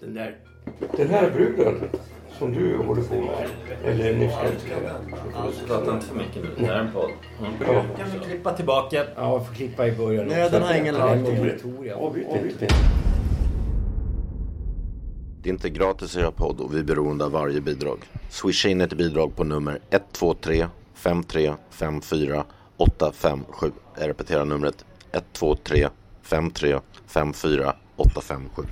Den där... Den här bruden som du håller på med. Eller nyss Prata inte för mycket nu. Det här är en podd. Ja. Kan vi klippa tillbaka? Ja, får klippa i början. Nöden har ingen lag. Avbryt inte. Det är inte gratis att göra podd och vi är beroende av varje bidrag. Swisha in ett bidrag på nummer 123 5354 857. Jag repeterar numret 123 5354 857.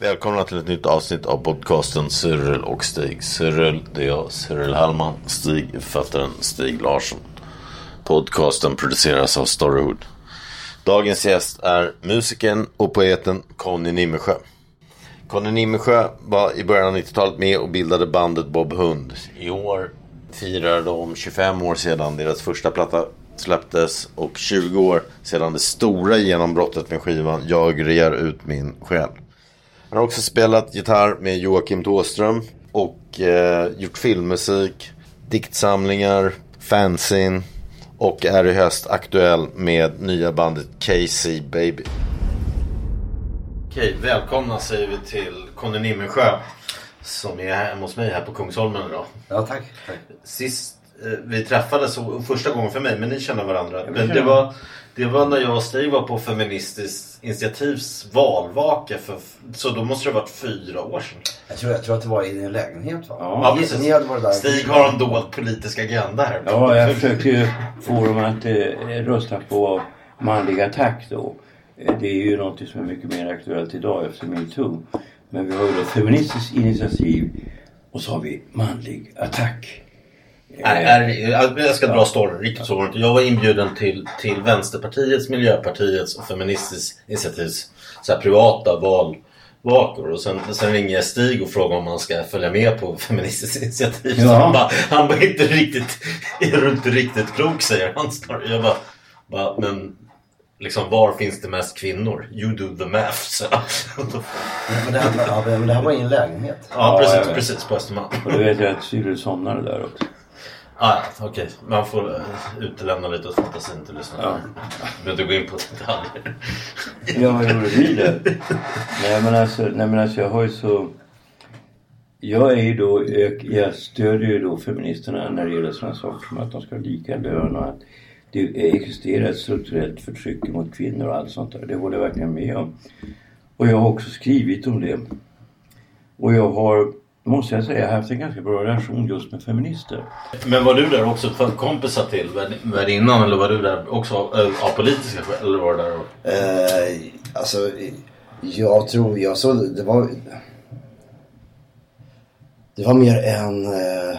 Välkomna till ett nytt avsnitt av podcasten Cyril och Stig. Cyril, det är jag, Cyril Hallman. Stig författaren Stig Larsson. Podcasten produceras av Storyhood. Dagens gäst är musikern och poeten Conny Nimmersjö. Conny Nimmersjö var i början av 90-talet med och bildade bandet Bob Hund. I år firar de 25 år sedan deras första platta släpptes och 20 år sedan det stora genombrottet med skivan Jag rear ut min själ. Han har också spelat gitarr med Joakim Tåström och eh, gjort filmmusik, diktsamlingar, fanzine och är i höst aktuell med nya bandet KC Baby. Okej, välkomna säger vi till Conny Nimmensjö som är hemma hos mig här på Kungsholmen idag. Ja, tack. tack. Sist vi träffades, första gången för mig, men ni känner varandra. men det var, det var när jag och Stig var på Feministiskt initiativs valvaka. För, så då måste det ha varit fyra år sedan. Jag tror, jag tror att det var i din lägenhet va? Ja, precis. ni hade varit där. Stig har en dold politisk agenda här. Ja, jag försökte ju få dem att eh, rösta på manlig attack då. Eh, Det är ju något som är mycket mer aktuellt idag efter metoo. Men vi har ju då feministiskt initiativ och så har vi manlig attack. Är, är, jag ska dra storyn, riktigt så var. Jag var inbjuden till, till Vänsterpartiets, Miljöpartiets och Feministiskt initiativs så här, privata valvakor. Och sen, sen ringer Stig och frågar om man ska följa med på Feministiskt initiativ. Så Ja. han bara, han bara inte riktigt, är du inte riktigt klok säger han. snarare. Jag bara, bara, men liksom var finns det mest kvinnor? You do the math. Så. Men det, här, ja, men det här var i en lägenhet. ja, precis, precis på Östermalm. Och du vet jag att Cyril somnade där också. Ah, Okej, man får eh, utelämna lite åt fantasin till lyssnarna. Du behöver inte gå in på detaljer. Ja, vad gjorde vi det? Nej men alltså, nej, men alltså jag har ju så... Jag är ju då, jag, jag stödjer ju då feministerna när det gäller sådana saker som att de ska ha lika lön och att det existerar ett strukturellt förtryck mot kvinnor och allt sånt där. Det håller jag verkligen med om. Och jag har också skrivit om det. Och jag har, måste jag säga, haft en ganska bra relation just med feminister. Men var du där också för kompisar till värd- värdinnan eller var du där också eh, av politiska skäl? Eller var du där och... Eh, alltså, jag tror, jag såg, det var... Det var mer en... Eh,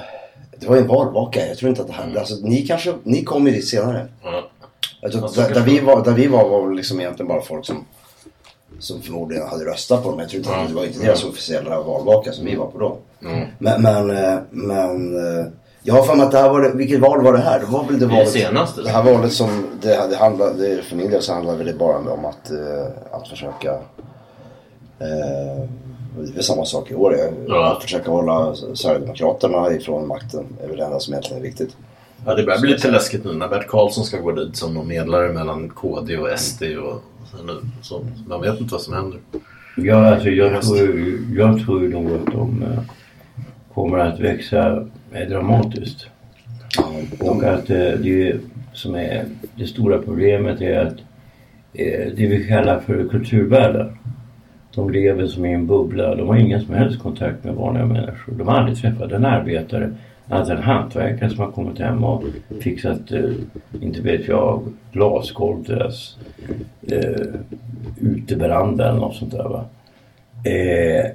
det var en valvaka. Jag tror inte att det hände. Alltså, ni kanske, ni kom ju dit senare. Ja. Jag tror, Ja, så där, där, vi det var, där vi var var liksom egentligen bara folk som, som förmodligen hade röstat på dem. Jag tror inte att det var inte deras officiella valvaka som vi var på då. Men, men, eh, men eh, jag har för mig att det här var det, vilket val var det här? Det var väl det Det valet, senaste. Det här valet som, det, det handlade, för min del så handlade det bara om att, eh, att försöka eh, det är samma sak i år. eh, Ja. Att försöka hålla Sverigedemokraterna ifrån makten är väl det enda som egentligen är viktigt. Ja, det börjar bli lite läskigt nu när Bert Karlsson ska gå dit som någon medlare mellan KD och SD. Och, nu, så man vet inte vad som händer. Ja, alltså jag tror, jag tror nog att de eh, kommer att växa dramatiskt. Och att eh, det som är det stora problemet är att eh, det vi kallar för kulturvärldar. De lever som i en bubbla. De har ingen som helst kontakt med vanliga människor. De har aldrig träffat en arbetare, annat än hantverkare som har kommit hem och fixat, eh, inte vet jag, glasgolv till deras eh, uteveranda eller något sånt där. Va? Eh,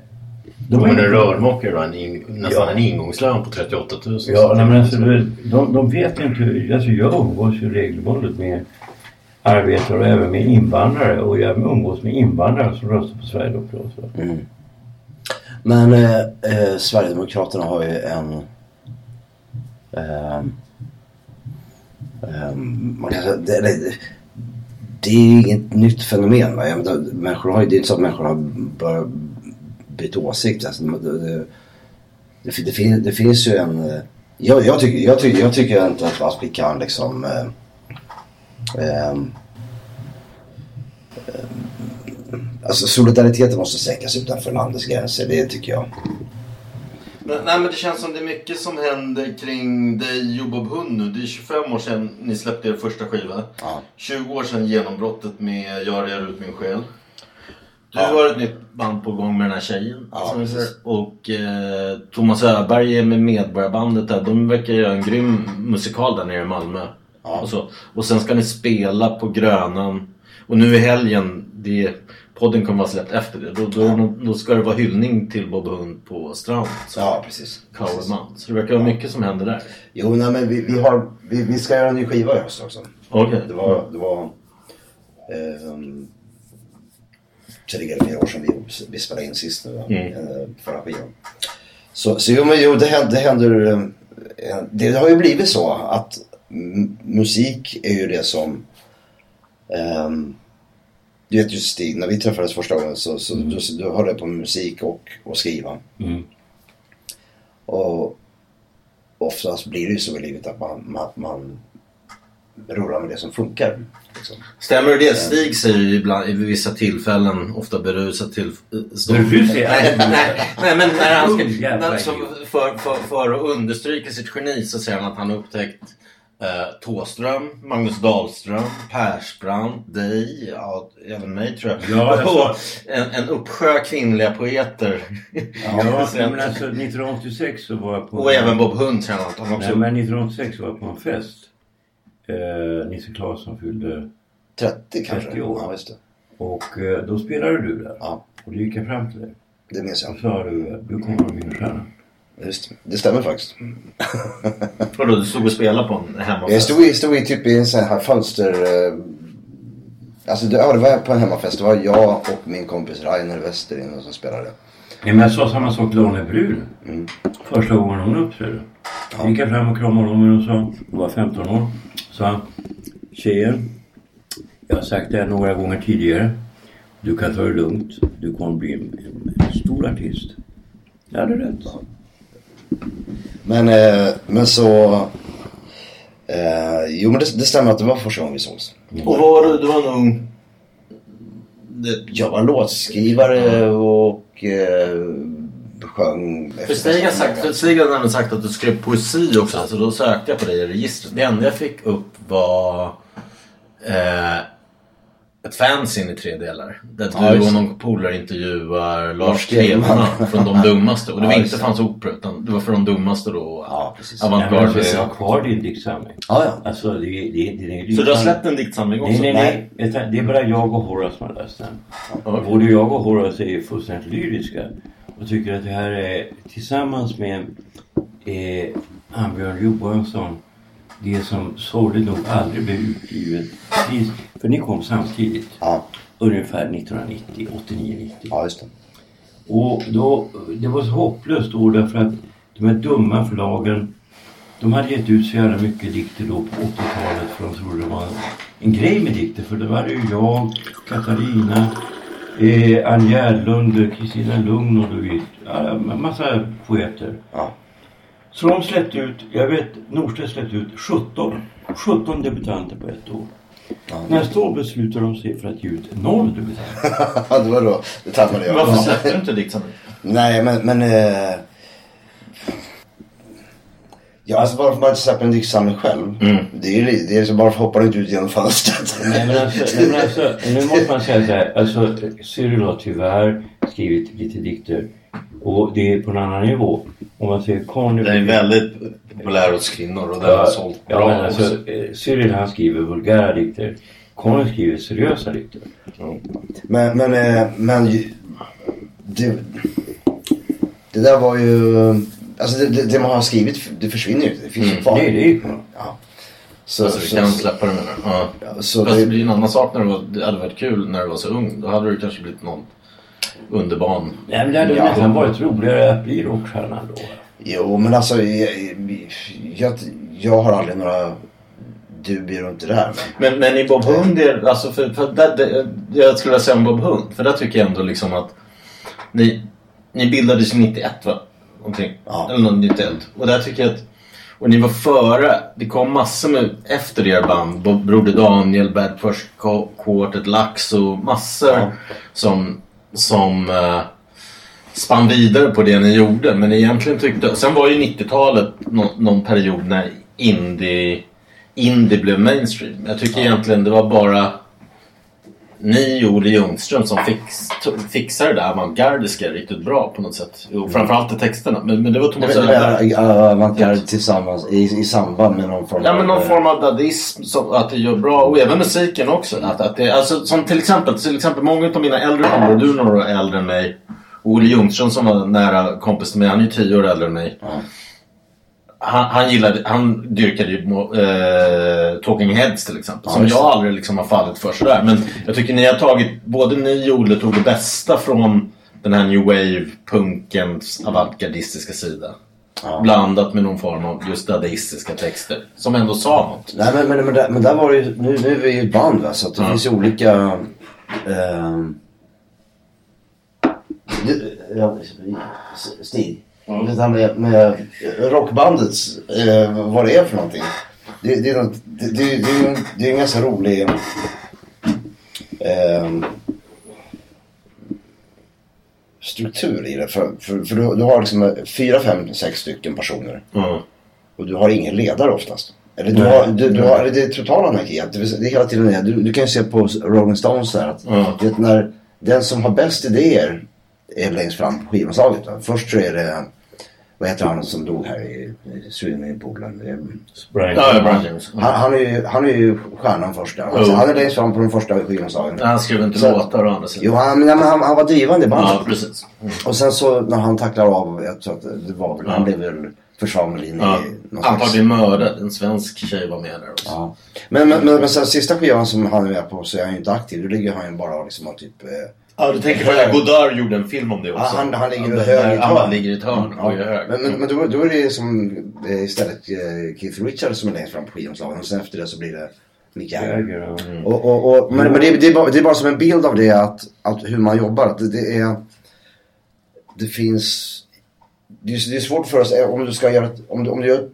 De är en rörmokare då, en in, nästan Ja. en ingångslön på 38 000. Ja, nej, men alltså, de, de, de vet inte. Alltså jag umgås ju regelbundet med arbetar även med invandrare. Och jag umgås med invandrare som röstar på Sverigedemokraterna. Mm. Men eh, eh, Sverigedemokraterna har ju en... Eh, man kan säga, det, det, det är ju inget nytt fenomen. Va? Jag menar, människor har, det är inte så att människor har börjat byta åsikt. Alltså, det, det, det, det, det finns ju en... Eh, jag, jag, tycker, jag, tycker, jag tycker inte att vi kan liksom... Eh, ehm, Alltså solidariteten måste sträckas utanför landets gränser, det tycker jag. Men, nej men det känns som det är mycket som händer kring dig och Bob Hund nu. Det är 25 år sedan ni släppte er första skiva. Ja. 20 år sedan genombrottet med Jag rear ut min själ. Du Ja. har ett nytt band på gång med den här tjejen. Ja, och eh, Thomas Öberg är med Medborgarbandet där. De verkar göra en grym musikal där nere i Malmö. Ja. Och, så. och sen ska ni spela på Grönan. Och nu i helgen, det, podden kommer vara släppt efter det. Då, då, då ska det vara hyllning till Bob Hund på Strand. Så. Ja, precis. Coverman. Så det verkar vara mycket som händer där. Jo, nej, men vi, vi, har, vi, vi ska göra en ny skiva i höst också. Okej. Det var, det var ehm, tre eller fyra år sedan vi, vi spelade in sist nu, Mm. eh, förra skivan. Så, så jo, men jo, det händer, det händer eh, det har ju blivit så att musik är ju det som ehm, du vet ju Stig, när vi träffades första gången så, så du, du hörde på musik och, och skriva. Mm. Och oftast blir det ju så i livet att man, man, man rullar med det som funkar. Liksom. Stämmer det? Stig säger ju ibland vid vissa tillfällen, ofta berusat till... Berusat? Nej, nej, nej, men när han ska, jävla när, för, för, för att understryka sitt geni så säger han att han upptäckt eh, Thåström, Magnus Dahlström, Persbrandt, dig, ja, även mig tror jag. Ja, jag och en, en uppsjö kvinnliga poeter. Ja, Sen- men alltså 1986 så var jag på... och även Bob Hund att han också... Nej, men 1986 var jag på en fest. Eh, Nisse Claesson fyllde 30 kanske? 30 år. Ja, just det. och eh, då spelade du där. Ja, Och då gick jag fram till dig. det minns Och jag. sa du, du kommer att bli en stjärna. Just det. stämmer faktiskt. Vadå, du stod och spelade på en Jag hemmafest? stod i, stod i typ i en sån här fönster... Eh, alltså det, ja, det var på en hemmafest. Det var jag och min kompis Rainer Westerin som spelade. Ja, men jag sa samma sak till Arne Brun. Första gången hon uppträdde. Ja. gick jag fram och kramade honom och sa, hon var 15 år. Sa han, tjejen, jag har sagt det här några gånger tidigare. Du kan ta det lugnt. Du kommer bli en, en stor artist. Jag hade rätt. Men, eh, men så... Eh, jo men det, det stämmer att det var första gången vi sågs. Och vad var du? Du var en ung... Det, Jag var låtskrivare och eh, sjöng. För Stig har, sagt, för Stig har nämligen sagt att du skrev poesi också. Så då sökte jag på dig i registret. Det enda jag fick upp var eh, ett fanzine i tre delar. Där Ja, du och någon polare intervjuar Lars. Klevman från De Dummaste. Och det var Ja, inte det. fanns opera utan det var för De Dummaste då. Ja, precis. Ja, Avantgarde alltså, musik. jag har kvar din diktsamling. Ja, ja. Alltså det, det, det, det, Så du har släppt en diktsamling också? Nej, nej, nej. Det är bara jag och Horace som har läst den. Okej. Både jag och Horace är fullständigt lyriska. Och tycker att det här är tillsammans med eh, Ambjörn Johansson det som sorgligt nog aldrig blev utgivet. För ni kom samtidigt. Ja, Ungefär 1990, 89-90. ja just det. Och då, det var så hopplöst då därför att de här dumma förlagen de hade gett ut så jävla mycket dikter då på 80-talet för de trodde det var en grej med dikter. För det var ju jag, Katarina, eh, Ann Gärlund, Kristina Lugn och du vet, en massa poeter. Ja. Så de släppte ut, jag vet Norstedt släppte ut 17, 17 debutanter på ett år. Nästa år beslutar de sig för att ge ut noll debutanter. det var då, det tappade jag. Varför släppte du inte diktsamling? Nej, men... men eh... Ja, alltså varför man inte släpper en diktsamling själv. Det är ju det är liksom, varför hoppar du inte ut genom fönstret? Nej men alltså, nej, men alltså nu måste man säga så här. Alltså Cyril har tyvärr skrivit lite dikter. Och det är på en annan nivå. Om man säger Conny... Den är väldigt populär hos kvinnor och den har Ja, sålt ja, bra men också. alltså, eh, Cyril han skriver vulgära dikter. Conny skriver seriösa dikter. Men, men, eh, men det, Det där var ju... Alltså det, det, man har skrivit, det försvinner ju inte. Det finns ju kvar. Nej, det är ju kvar. Ja. Så, Alltså du så, kan släppa det menar du? Ja. ja, så Fast det det, blir en annan sak när du var, det hade varit kul när du var så ung. Då hade du kanske blivit någon underbarn. Nej, men det hade Ja. nästan varit roligare att bli rockstjärna då. jo, men alltså jag, jag, jag har aldrig några dubier runt det där. Men, Men, men i Bob Hund, är- alltså för, för där, det, jag skulle vilja säga om Bob Hund. För där tycker jag ändå liksom att ni, ni bildades 91 va? Omkring. Ja. Eller någon 91. Och där tycker jag att och ni var före. Det kom massor med efter er band. Broder Daniel, Bad First Quartet, Lax och massor Ja. som, som eh, spann vidare på det ni gjorde. Men egentligen tyckte... Sen var ju 90-talet nå, någon period när indie, indie blev mainstream. Jag tycker egentligen det var bara ni och Olle Ljungström som fix, fixade det där avantgardiska riktigt bra på något sätt. Och framförallt i texterna. Men, men det var Thomas Öberg. avantgarde tillsammans i, i samband med någon form Ja men någon eh, form av dadaism, så att det gör bra. Och även musiken också. Att, att det, alltså, som till exempel, till exempel många av mina äldre kompisar, du är några år äldre än mig. Och Olle Ljungström som var nära kompis till mig, han är ju tio år äldre än mig. Ja. Han, han gillade, han dyrkade ju eh, Talking Heads till exempel. Som jag aldrig liksom har fallit för sådär. Men jag tycker ni har tagit, både ni och Olle tog det bästa från den här new wave-punkens avantgardistiska sida. Ja. Blandat med någon form av just dadaistiska texter. Som ändå sa något. Nej men, men, men, där, men där var det ju, nu, nu är vi ju ett band va, så det Ja. finns ju olika... ja, Stig. Det här med, med rockbandets, eh, vad det är för någonting. Det, det, är, något, det, det, det, är, en- det är en ganska rolig... ehm, struktur i det. För, för, för du, du har liksom fyra, fem, sex stycken personer. Mm. Och du har ingen ledare oftast. Eller du Nej. har, du, du har, det är total anarki. Det är hela tiden det. Du, du kan ju se på Rolling Stones där att du vet, när den som har bäst idéer är längst fram på skivomslaget. Först så är det, vad heter han som dog här i, i swimmingpoolen? Är- Brian. Ja, ja, Brian James. Han, han, är ju, han är ju stjärnan först där. Alltså, Jo. han är längst fram på de första skivomslagen. Han skrev inte Så- låtar å andra sidan. Jo, han, men, han, han var drivande i bandet. Ja, precis. Mm. Och sen så när han tacklar av, jag tror att det var väl, Ja. han blev väl försvarad in Ja. i. Antagligen mördad. En svensk tjej var med där också. Ja. Men, men, men, men sen sista skivan som han är med på så är han ju inte aktiv. Då ligger han ju bara liksom och typ... Eh, Ja, du tänker på att Godard gjorde en film om det också. Ja, han- han ligger hög i ett Han hörn. bara ligger i ett hörn och är ja. hög. Men, men, men då, då är det som eh, istället eh, Keith Richards som är längst fram på skivomslagen. Och sen efter det så blir det Mick Jagger. Jagger, ja. Mm. Och, och, och, men men det, är- det, är bara, det är bara som en bild av det att, att hur man jobbar. Att det, det är... Det finns... Det är, det är svårt för oss om du ska göra... Om du, om du gör,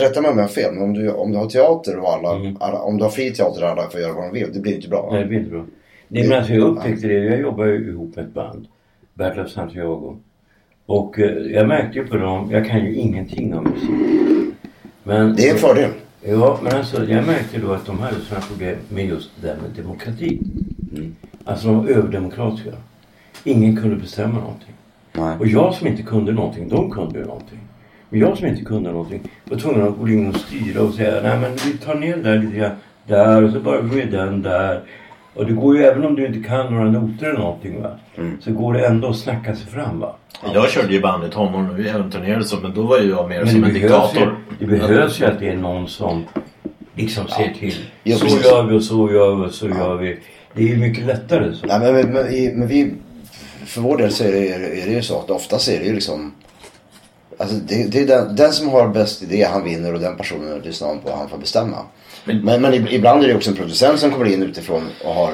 rätta mig om jag har fel, men om du, om du har teater och alla, Mm. alla... Om du har fri teater och alla får göra vad de vill, det blir inte bra. Nej, det blir inte bra. Nej, men alltså jag upptäckte det. Jag jobbar ju ihop med ett band. Battle of Santiago. Och eh, jag märkte ju på dem, jag kan ju ingenting om musik. Men, Det är en fördel. Ja, men alltså jag märkte då att de hade sådana problem med just det här med demokrati. Mm. Alltså de var överdemokratiska. Ingen kunde bestämma någonting. Nej. Och jag som inte kunde någonting, de kunde ju någonting. Men jag som inte kunde någonting var tvungen att gå in och styra och säga nej men vi tar ner där lite grann, där och så bara med den där. Och det går ju även om du inte kan några noter eller någonting va. Mm. Så går det ändå att snacka sig fram va. Jag körde ju band i tonåren och vi även turnerade så, men då var ju jag mer Men som en behövs, ju, diktator. det behövs ju att det är någon som liksom ser till. Ja, så gör vi och så gör vi och så gör vi. Det är ju mycket lättare så. Nej, men, men, men, men vi, för vår del så är det, är det ju så att oftast är det ju liksom Alltså det, det är den, den som har bäst idé han vinner och den personen lyssnar på han får bestämma. Men- Men, men, ib- ibland är det också en producent som kommer in utifrån och har...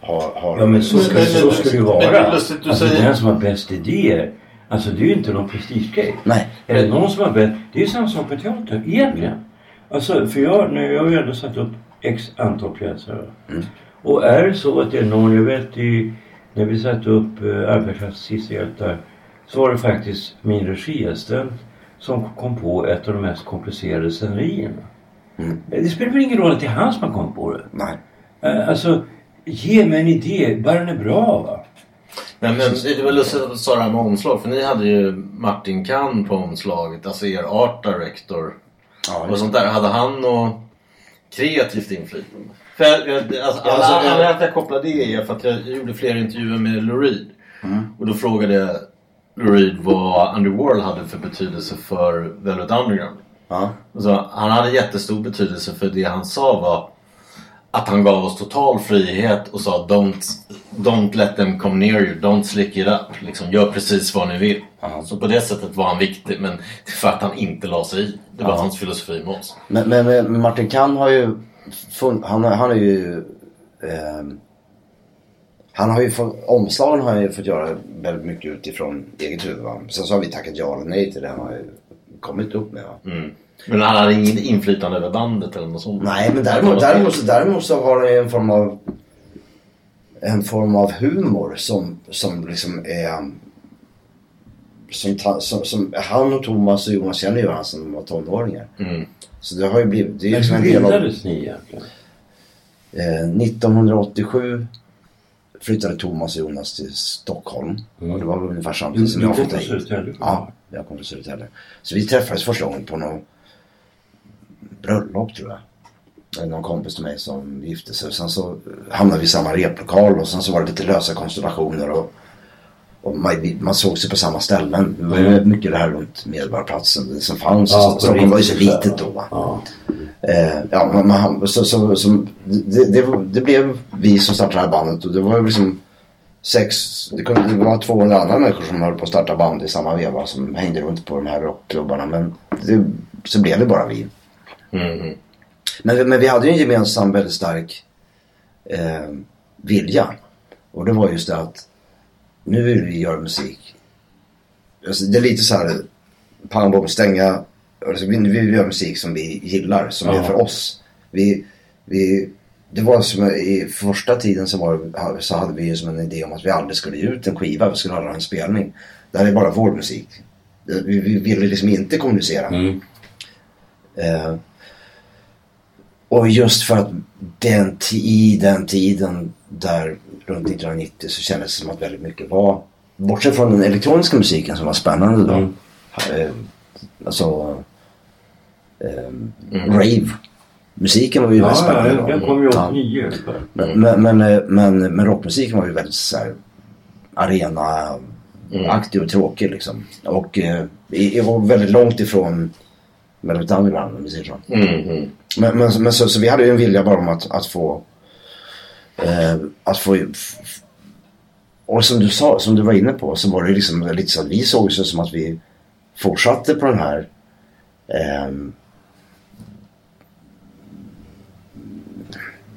har, har Ja men så ska, Men- så ska det ju vara. alltså säger- den som har bäst idéer. Alltså det är ju inte någon prestigegrej. Nej. Är det någon som har bäst. Det är ju samma sak med teater egentligen. Alltså för jag, nu, jag har ju ändå satt upp x antal pjäser. Mm. Och är det så att det är någon, jag vet i, när vi satte upp uh, Arbetarklassens sista hjältar. Så var det faktiskt min regiassistent som kom på ett av de mest komplicerade scenarierna. Mm. Det spelar väl ingen roll att det är han som har kommit på det. Nej. Eh, Alltså, ge mig en idé, bara den är bra va. Men, men det var lustigt att du sa det här med omslag. För ni hade ju Martin Kahn på omslaget. Alltså er art director. Ja, Och sånt där. Hade han något kreativt inflytande? För jag, jag, alltså, alltså, alla- jag- alla att jag kopplade det är för att jag gjorde flera intervjuer med Lou Reed. Mm. Och då frågade jag Reed vad Underworld hade för betydelse för Velvet Underground. Ja. Han hade jättestor betydelse för det han sa var att han gav oss total frihet och sa don't, don't let them come near you, don't slick it up. Liksom, gör precis vad ni vill. Så på det sättet var han viktig men för att han inte la sig i. Det var Ja. hans filosofi med oss. Men, men, men Martin Kahn har ju... Fun, han, har- han är ju... ehm, han har ju fått, omslagen har han ju fått göra väldigt mycket utifrån eget huvud. Va? Sen så har vi tackat ja eller nej till det han har ju kommit upp med. Va? Men han hade ingen inflytande över bandet eller något sånt. Nej, men däremot, däremot, så, däremot så har han en form av en form av humor som, som liksom är som, ta, som, som han och Thomas och Jonas känner ju varandra sedan de var tonåringar. Mm. Så det har ju blivit, det är Men liksom en hur del av... bildades ni egentligen? Eh, 1987 flyttade Thomas och Jonas till Stockholm. Mm. Och det var väl ungefär samtidigt som jag flyttade hit. Södertälje? Ja, jag kom från Södertälje. Så vi träffades första gången på någon bröllop tror jag. Någon kompis till mig som gifte sig. Sen så hamnade vi i samma replokal och sen så var det lite lösa konstellationer. Och, och man, man såg sig på samma ställen. Det var ju mycket det här runt Medborgarplatsen det som fanns. Ja, Ja, Stockholm var ju så litet då. Va? Ja. Eh, ja, man, man, så, så, så, det, det, det blev vi som startade det här bandet och det var ju liksom sex, det, kunde, det var 200 andra människor som höll på att starta band i samma veva som hängde runt på de här rockklubbarna men det, så blev det bara vi. Mm. Men, men vi hade ju en gemensam väldigt stark eh, vilja och det var just det att nu vill vi göra musik. Alltså, det är lite så här pang bom stänga. Alltså, vi, vi vill göra musik som vi gillar, som är Ja. för oss. Vi, vi, det var som i första tiden så, var, så hade vi ju som en idé om att vi aldrig skulle ge ut en skiva, vi skulle ha en spelning. Det här är bara vår musik. Vi, vi ville liksom inte kommunicera. Mm. Eh, och just för att den, i den tiden där runt 1990 så kändes det som att väldigt mycket var, bortsett från den elektroniska musiken som var spännande då. Mm. Eh, alltså eh, rave. Musiken var ju väldigt Ja, ja, spännande då. den kom ju Ja. 89 ungefär. Men, men, men, eh, men, men rockmusiken var ju väldigt så här, arena-aktig och tråkig liksom. Och eh, jag var väldigt långt ifrån Velvet Underground om vi säger så. Mm. Mm. Men, men, men så, så vi hade ju en vilja bara om att, att få eh, att få och som du sa, som du var inne på så var det liksom lite så att vi såg det som att vi fortsatte på den här ehm,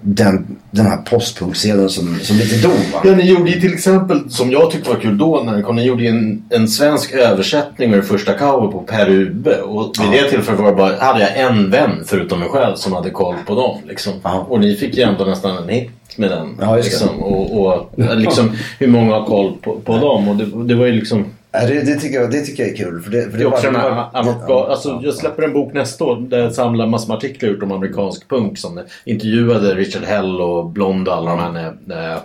den, den här postpunkscenen som, som lite dog va? Ja, ni gjorde ju till exempel, som jag tyckte var kul då, när ni kom, ni gjorde ju en, en svensk översättning med det första cover på Per Ube. Och vid det tillfället var det bara, hade jag en vän förutom mig själv som hade koll på dem. Liksom. Ja. Och ni fick ju ändå nästan en hit med den. Ja, liksom. Och, och liksom, hur många har koll på, på dem. Och det, det var ju liksom... Ja, det, det, tycker jag, det tycker jag är kul. För det, för Det är också det var- avantgarde. Alltså, jag släpper en bok nästa år där jag samlar massor med artiklar om amerikansk punk. Som intervjuade Richard Hell och Blond och alla de här när, när jag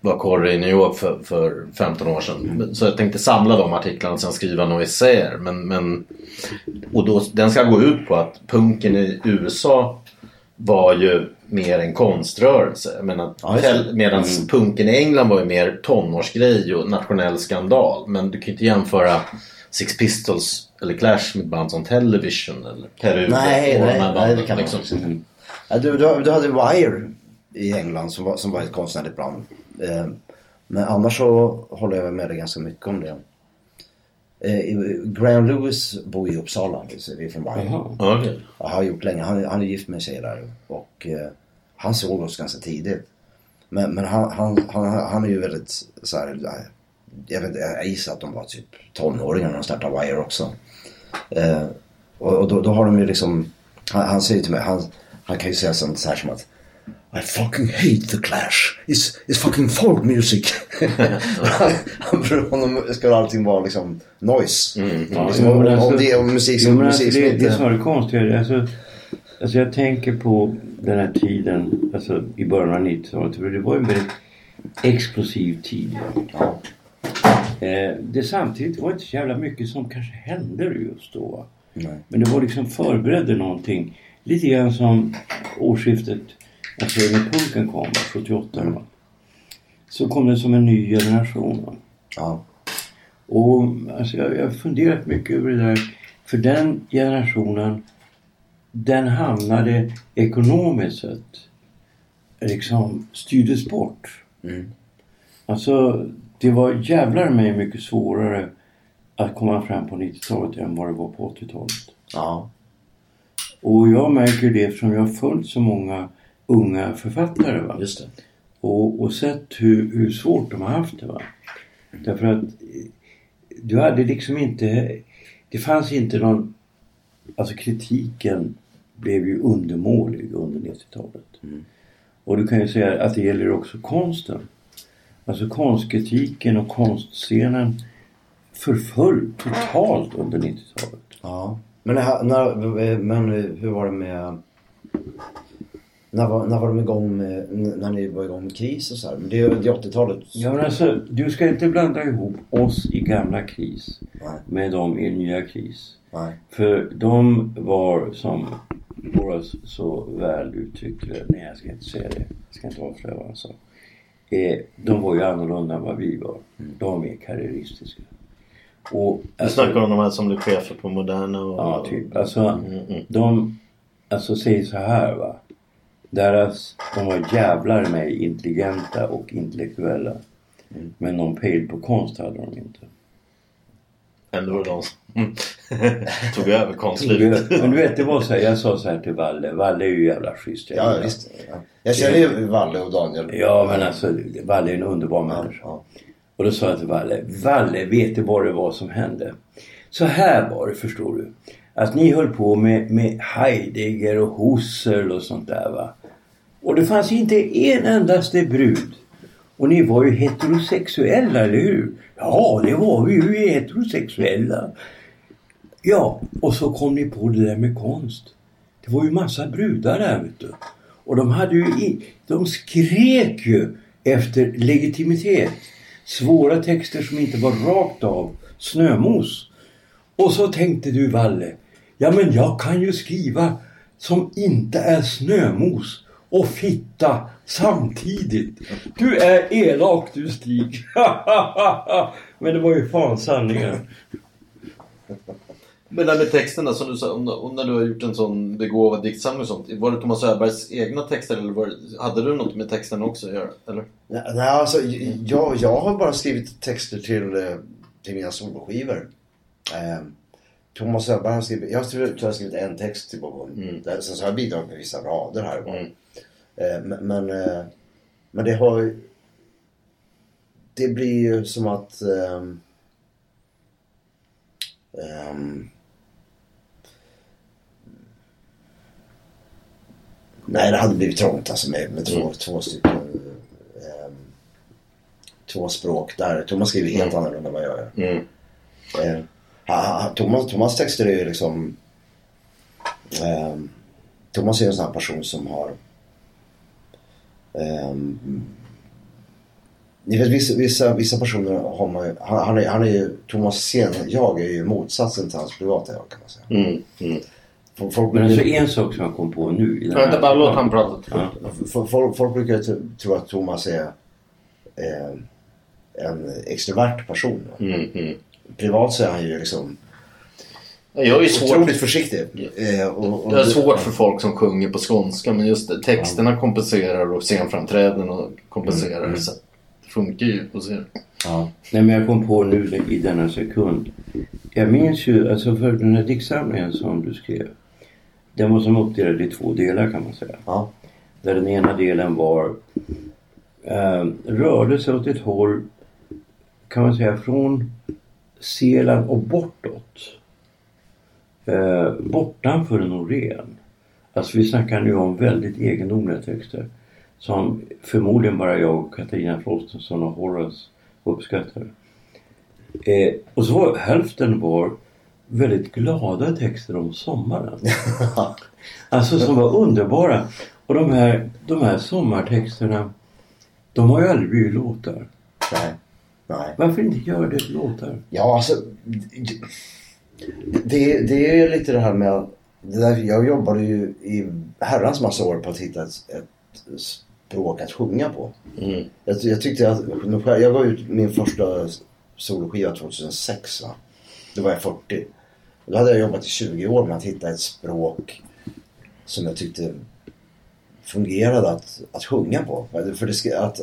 var korre i New York för, för 15 år sedan. Så jag tänkte samla de artiklarna och sen skriva några essäer. Men, men, och då, den ska gå ut på att punken i USA var ju mer en konströrelse. Ja, det. Mm. Medan punken i England var ju mer tonårsgrej och nationell skandal. Men du kan ju inte jämföra Six Pistols eller Clash med band som Television eller Peru. Nej, och de nej, nej, det kan man liksom. inte. Ja, du, du, du hade Wire i England som var, som var ett konstnärligt band. Eh, men annars så håller jag med dig ganska mycket om det. Eh, Graham Lewis bor i Uppsala, så vi är från. Jaha. Okej. Jag har gjort länge. Han, han är gift med en tjej där och eh, han såg oss ganska tidigt. Men, men han, han, han, han är ju väldigt så här, eh, jag, vet, jag gissar att de var typ tonåringar när de startade Wire också. Eh, och och då, då har de ju liksom, han, han säger till mig, han, han kan ju säga sånt så här som att I fucking hate the Clash. It's, it's fucking folk music. Han- honom ska allting vara liksom noise. Ja, liksom, jo, men om, alltså- om det är musik som, Jo, men alltså, musik som det, inte... det som är det konstiga, alltså, alltså jag tänker på den här tiden, alltså i början av 90-talet. för Det var ju en väldigt explosiv tid. Ja. Eh, det samtidigt var inte så jävla mycket som kanske hände just då. Nej. Men det var liksom förberedde någonting. Lite grann som årsskiftet, alltså när punken kom, va, 78. Va? Så kom det som en ny generation. Va? Ja. Och alltså, jag, jag har funderat mycket över det där. För den generationen, den hamnade ekonomiskt sett liksom styrdes bort. Mm. Alltså, det var jävlar mig mycket svårare att komma fram på 90-talet än vad det var på 80-talet. Ja. Och jag märker det eftersom jag har följt så många unga författare. Va? Just det. Och, och sett hur, hur svårt de har haft det. Va? Därför att du hade liksom inte... Det fanns inte någon... Alltså kritiken blev ju undermålig under 90-talet. Och du kan ju säga att det gäller också konsten. Alltså konstkritiken och konstscenen förföll totalt under 90-talet. Ja. Men, när, men hur var det med... När var, när var de igång med, när ni var igång med kris och så här? Men det är ju 80-talet. Ja men alltså, du ska inte blanda ihop oss i gamla kris Nej. med dem i nya kris. Nej. För de var som Boras så väl uttryckte det. Nej jag ska inte säga det. Jag ska inte avslöja vad han sa. Eh, de var ju annorlunda än vad vi var. De var mer karriäristiska. Och, Du snackar om de här som blev chefer på Moderna och... Ja, typ. Alltså, Mm, mm. de... Alltså, säg så här va. Deras... De var jävlar mig intelligenta och intellektuella. Men någon pejl på konst hade de inte. Ändå var det de som tog över konstlivet. Men du vet, det var så här, jag sa så här till Valle. Valle är ju jävla schysst. Ja, visst. Ja. Jag känner ju Valle och Daniel. Ja, men alltså Valle är en underbar Ja, människa. ja. Och då sa jag till Valle, Valle, vet du vad det var som hände? Så här var det, förstår du. Att ni höll på med, med Heidegger och Husserl och sånt där va. Och det fanns inte en endaste brud. Och ni var ju heterosexuella, eller hur? Ja, det var vi ju heterosexuella. Ja, och så kom ni på det där med konst. Det var ju massa brudar där vet du. Och de hade ju i, de skrek ju efter legitimitet. Svåra texter som inte var rakt av snömos. Och så tänkte du Valle, ja men jag kan ju skriva som inte är snömos och fitta samtidigt. Du är elak du Stig. men det var ju fan sanningen. Men det där med texterna som du sa, om, om när du har gjort en sån begåvad diktsamling och sånt. Var det Thomas Öbergs egna texter eller var, hade du något med texterna också att göra? Eller? Nej, nej, alltså jag, jag har bara skrivit texter till, eh, till mina soloskivor. Eh, Thomas Öberg har skrivit, jag har skrivit, tror jag har skrivit en text till Bobo. Mm. Sen så har jag bidragit med vissa rader här och var. Mm. Eh, men, men, eh, men det har ju... Det blir ju som att... ehm, ehm, nej, det hade blivit trångt alltså med, med två, Mm. två stycken... ehm, två språk där. Thomas skriver helt annorlunda än vad jag gör. Mm. Ha- ha- Thomas, Thomas texter är ju liksom... Thomas är en sån här person som har... ehm, ni vet vissa, vissa, vissa personer har man ju, han, han, är, han är ju, Thomas Sen, jag är ju motsatsen till hans privata jag kan man säga. Mm. Mm. Folk, Men alltså en sak som jag kom på nu. Vänta bara, låt han prata. Folk, folk, brukar ju tro- tro att Thomas är eh, en extrovert person. Mm. Mm. Privat så är han ju liksom Jag är svårt, otroligt försiktig. Eh, och, och, jag är svårt för folk som sjunger på skånska men just det, texterna kompenserar och scenframträdanden och kompenserar. Mm. Så det funkar ju hos er. Ja. Nej men jag kom på nu i denna sekund. Jag minns ju, alltså för den här diktsamlingen som du skrev. Den var som uppdelad i två delar kan man säga. Ja. Där den ena delen var eh, rörde sig åt ett håll kan man säga från Seland och bortåt. Eh, bortanför Norén. Alltså vi snackar nu om väldigt egendomliga texter. Som förmodligen bara jag och Katarina Frostenson och Horace uppskattar. Eh, och så var hälften var väldigt glada texter om sommaren. alltså som var underbara. Och de här, de här sommartexterna de har ju aldrig blivit låtar. Nej. Nej. Varför inte göra det till låtar? Ja, alltså. Det, det, är ju lite det här med. Det där, jag jobbade ju i herrans massa år på att hitta ett, ett språk att sjunga på. Mm. Jag, jag tyckte att jag gav ut min första soloskiva 2006 va. Då var jag 40. Och då hade jag jobbat i 20 år med att hitta ett språk som jag tyckte fungerade att, att sjunga på. För det att,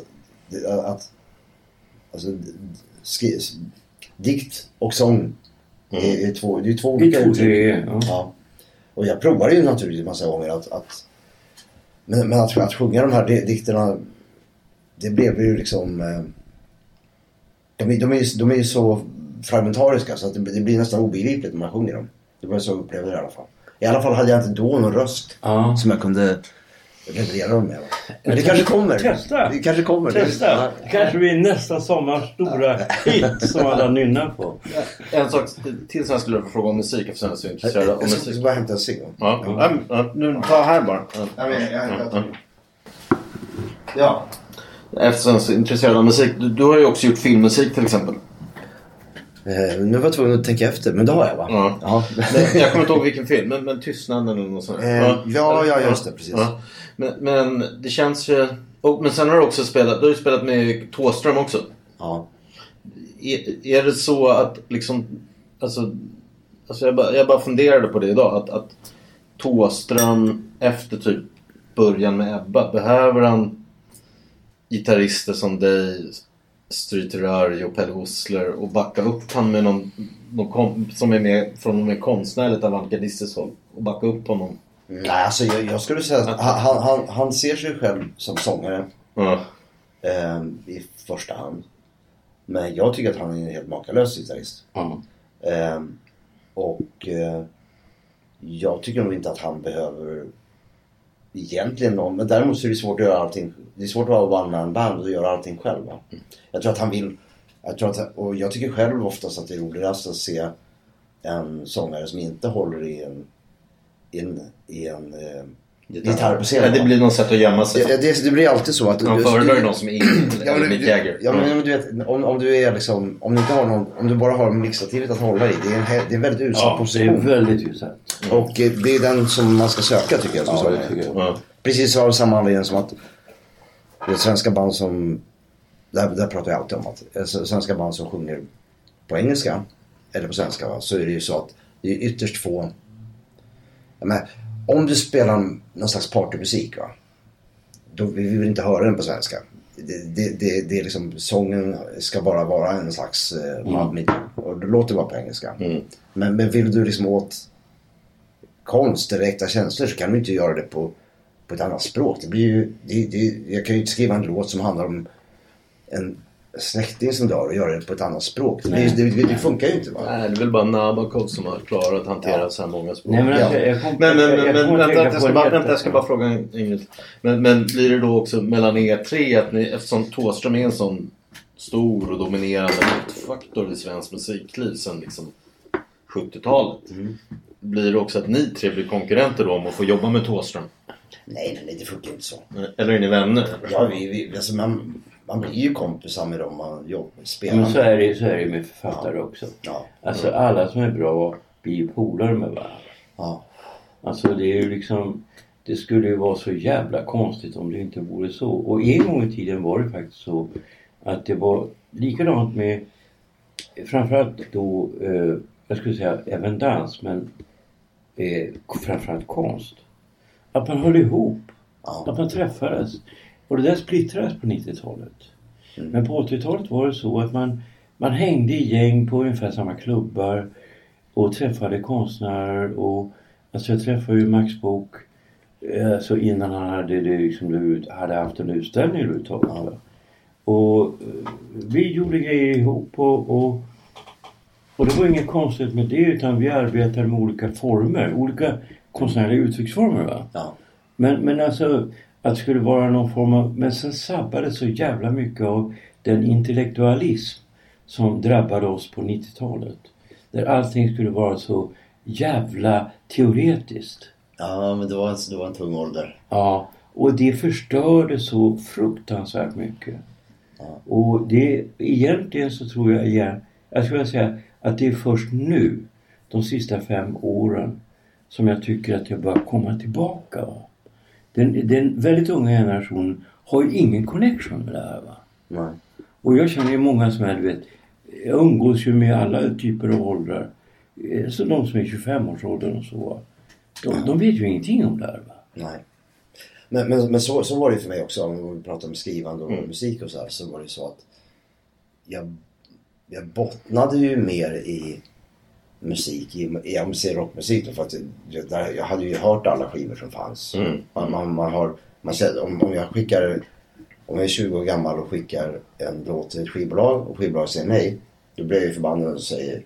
att alltså, skri, dikt och sång är två, det är två Det olika är två uttryck. grejer. Ja. Ja. Och jag provade ju naturligtvis massa gånger att... att men, men att, att sjunga de här di- dikterna, det blev ju liksom... Eh, de, är- de, är, de är ju så fragmentariska så att det, det blir nästan obegripligt när man sjunger dem. Det var så jag upplevde det i alla fall. I alla fall hade jag inte då någon röst Ja. som jag kunde leverera dem med. Men det kanske kommer. Testa. Det kanske kommer. Testa! Det kanske blir nästa sommars stora hit som alla nynnar på. En sak till som jag skulle vilja fråga om musik eftersom jag är så intresserad av Jag ska musik. bara hämta en cigg. Ja, ja, ja, nu ta här bara. Jag- jag- jag Ja. Ja. Eftersom jag är så intresserad av musik. Du, du har ju också gjort filmmusik till exempel. Eh, nu var jag tvungen att tänka efter, men det har jag va? Ja. Ja. Jag kommer inte ihåg vilken film, men, men Tystnaden eller något sånt. Eh, ja, ja, just det, precis. Ja. Men, men det känns ju... Och, men sen har du också spelat, du har spelat med Thåström också. Ja. Är, är det så att liksom... Alltså, alltså jag, bara, jag bara funderade på det idag. Att, att Thåström efter typ början med Ebba, behöver han gitarrister som dig, Streeter Rörj och Pelle Osler och backa upp han med någon, någon kom, som är med från med konstnärligt avantgardistiskt håll och backa upp honom? Nej, alltså jag, jag skulle säga att han, han, han, ser sig själv som sångare Ja. eh, i första hand. Men jag tycker att han är en helt makalös gitarrist. Ja. Eh, och eh, jag tycker nog inte att han behöver egentligen någon. Men däremot så är det svårt att göra allting. Det är svårt att vara one man band och göra allting själv. Va? Jag tror att han vill. Jag tror att, och jag tycker själv oftast att det är roligast att se en sångare som inte håller i en, i en, i en gitarr på scenen. Ja, det blir något sätt att gömma sig. det, det, det blir alltid så att... Han föredrar ju någon som är ingen, Ja, eller men, Mick Jagger. ja, men, men du vet, om, om du är liksom, om du inte har någon, om du bara har mixstativet att hålla i. Det är en, det är en väldigt utsatt Ja, det är position. väldigt utsatt. Och eh, det är den som man ska söka tycker jag. som Ja, det tycker jag. Ja. Precis av samma anledning som att det är svenska band som, där, där pratar jag alltid om att eh, svenska band som sjunger på engelska eller på svenska va, så är det ju så att det är ytterst få. Jag menar, om du spelar någon slags partymusik va, då vi vill inte höra den på svenska. Det, det, det, det är liksom, sången ska bara vara en slags eh, mm. och det låter bara på engelska. Men, men vill du liksom åt konst äkta känslor så kan du inte göra det på, på ett annat språk. Det blir ju, det, det, jag kan ju inte skriva en låt som handlar om en släkting som dör och göra det på ett annat språk. Det, det, det, funkar ju inte va. Nej, det är väl bara Nabokov som har klarat att hantera så här många språk. Nej, men alltså, Ja. jag kom, Men, men, men, jag men vänta, jag ska bara, vänta, jag ska bara fråga en Ingrid. Men, men blir det då också mellan er tre att ni, eftersom Thåström är en sån stor och dominerande maktfaktor i svensk musikliv sedan liksom 70-talet. Blir det också att ni tre blir konkurrenter då om att få jobba med Thåström? Nej, nej, nej, det funkar inte så. Eller är ni vänner? Ja, vi, vi, alltså man, man blir ju kompisar med dem man jobbar, spelar Men så är det, så är det med författare också. Ja, Alltså alla som är bra blir ju polare med varandra. ja. Alltså det är ju liksom Det skulle ju vara så jävla konstigt om det inte vore så. Och en gång i tiden var det faktiskt så att det var likadant med framförallt då, eh, jag skulle säga även dans men eh, framförallt konst. Att man höll ihop. Ja. Att man träffades. Och det där splittrades på 90-talet. Men på 80-talet var det så att man, man hängde i gäng på ungefär samma klubbar och träffade konstnärer och alltså jag träffade ju Max Bok eh, alltså innan han hade, det liksom, hade haft en utställning överhuvudtaget. Och eh, vi gjorde grejer ihop och, och, och det var inget konstigt med det utan vi arbetade med olika former, olika konstnärliga uttrycksformer. Va? Ja. Men, men alltså att det skulle vara någon form av... Men sen sabbade så jävla mycket av den intellektualism som drabbade oss på 90-talet. Där allting skulle vara så jävla teoretiskt. ja, men det var, en, det var en tung ålder. Ja, och det förstörde så fruktansvärt mycket. Och det, egentligen så tror jag igen, jag skulle vilja säga att det är först nu, de sista fem åren, som jag tycker att jag börjar komma tillbaka. Va? Den, den väldigt unga generationen har ju ingen connection med det här. Va? Nej. Och jag känner ju många som är, vet, jag umgås ju med alla typer av åldrar. Eh, Så de som är 25-årsåldern och så. De, de vet ju ingenting om det här. Va? Nej. Men, men, men så, så var det för mig också om vi pratar om skrivande och Mm. musik och så här. Så var det så att jag, jag bottnade ju mer i musik, vi säger rockmusik för att jag, jag hade ju hört alla skivor som fanns. Mm. Man, man, man har, man, säger- om, om jag skickar, om jag är 20 år gammal och skickar en låt till ett skivbolag och skivbolaget säger nej. Då blir jag ju förbannad och säger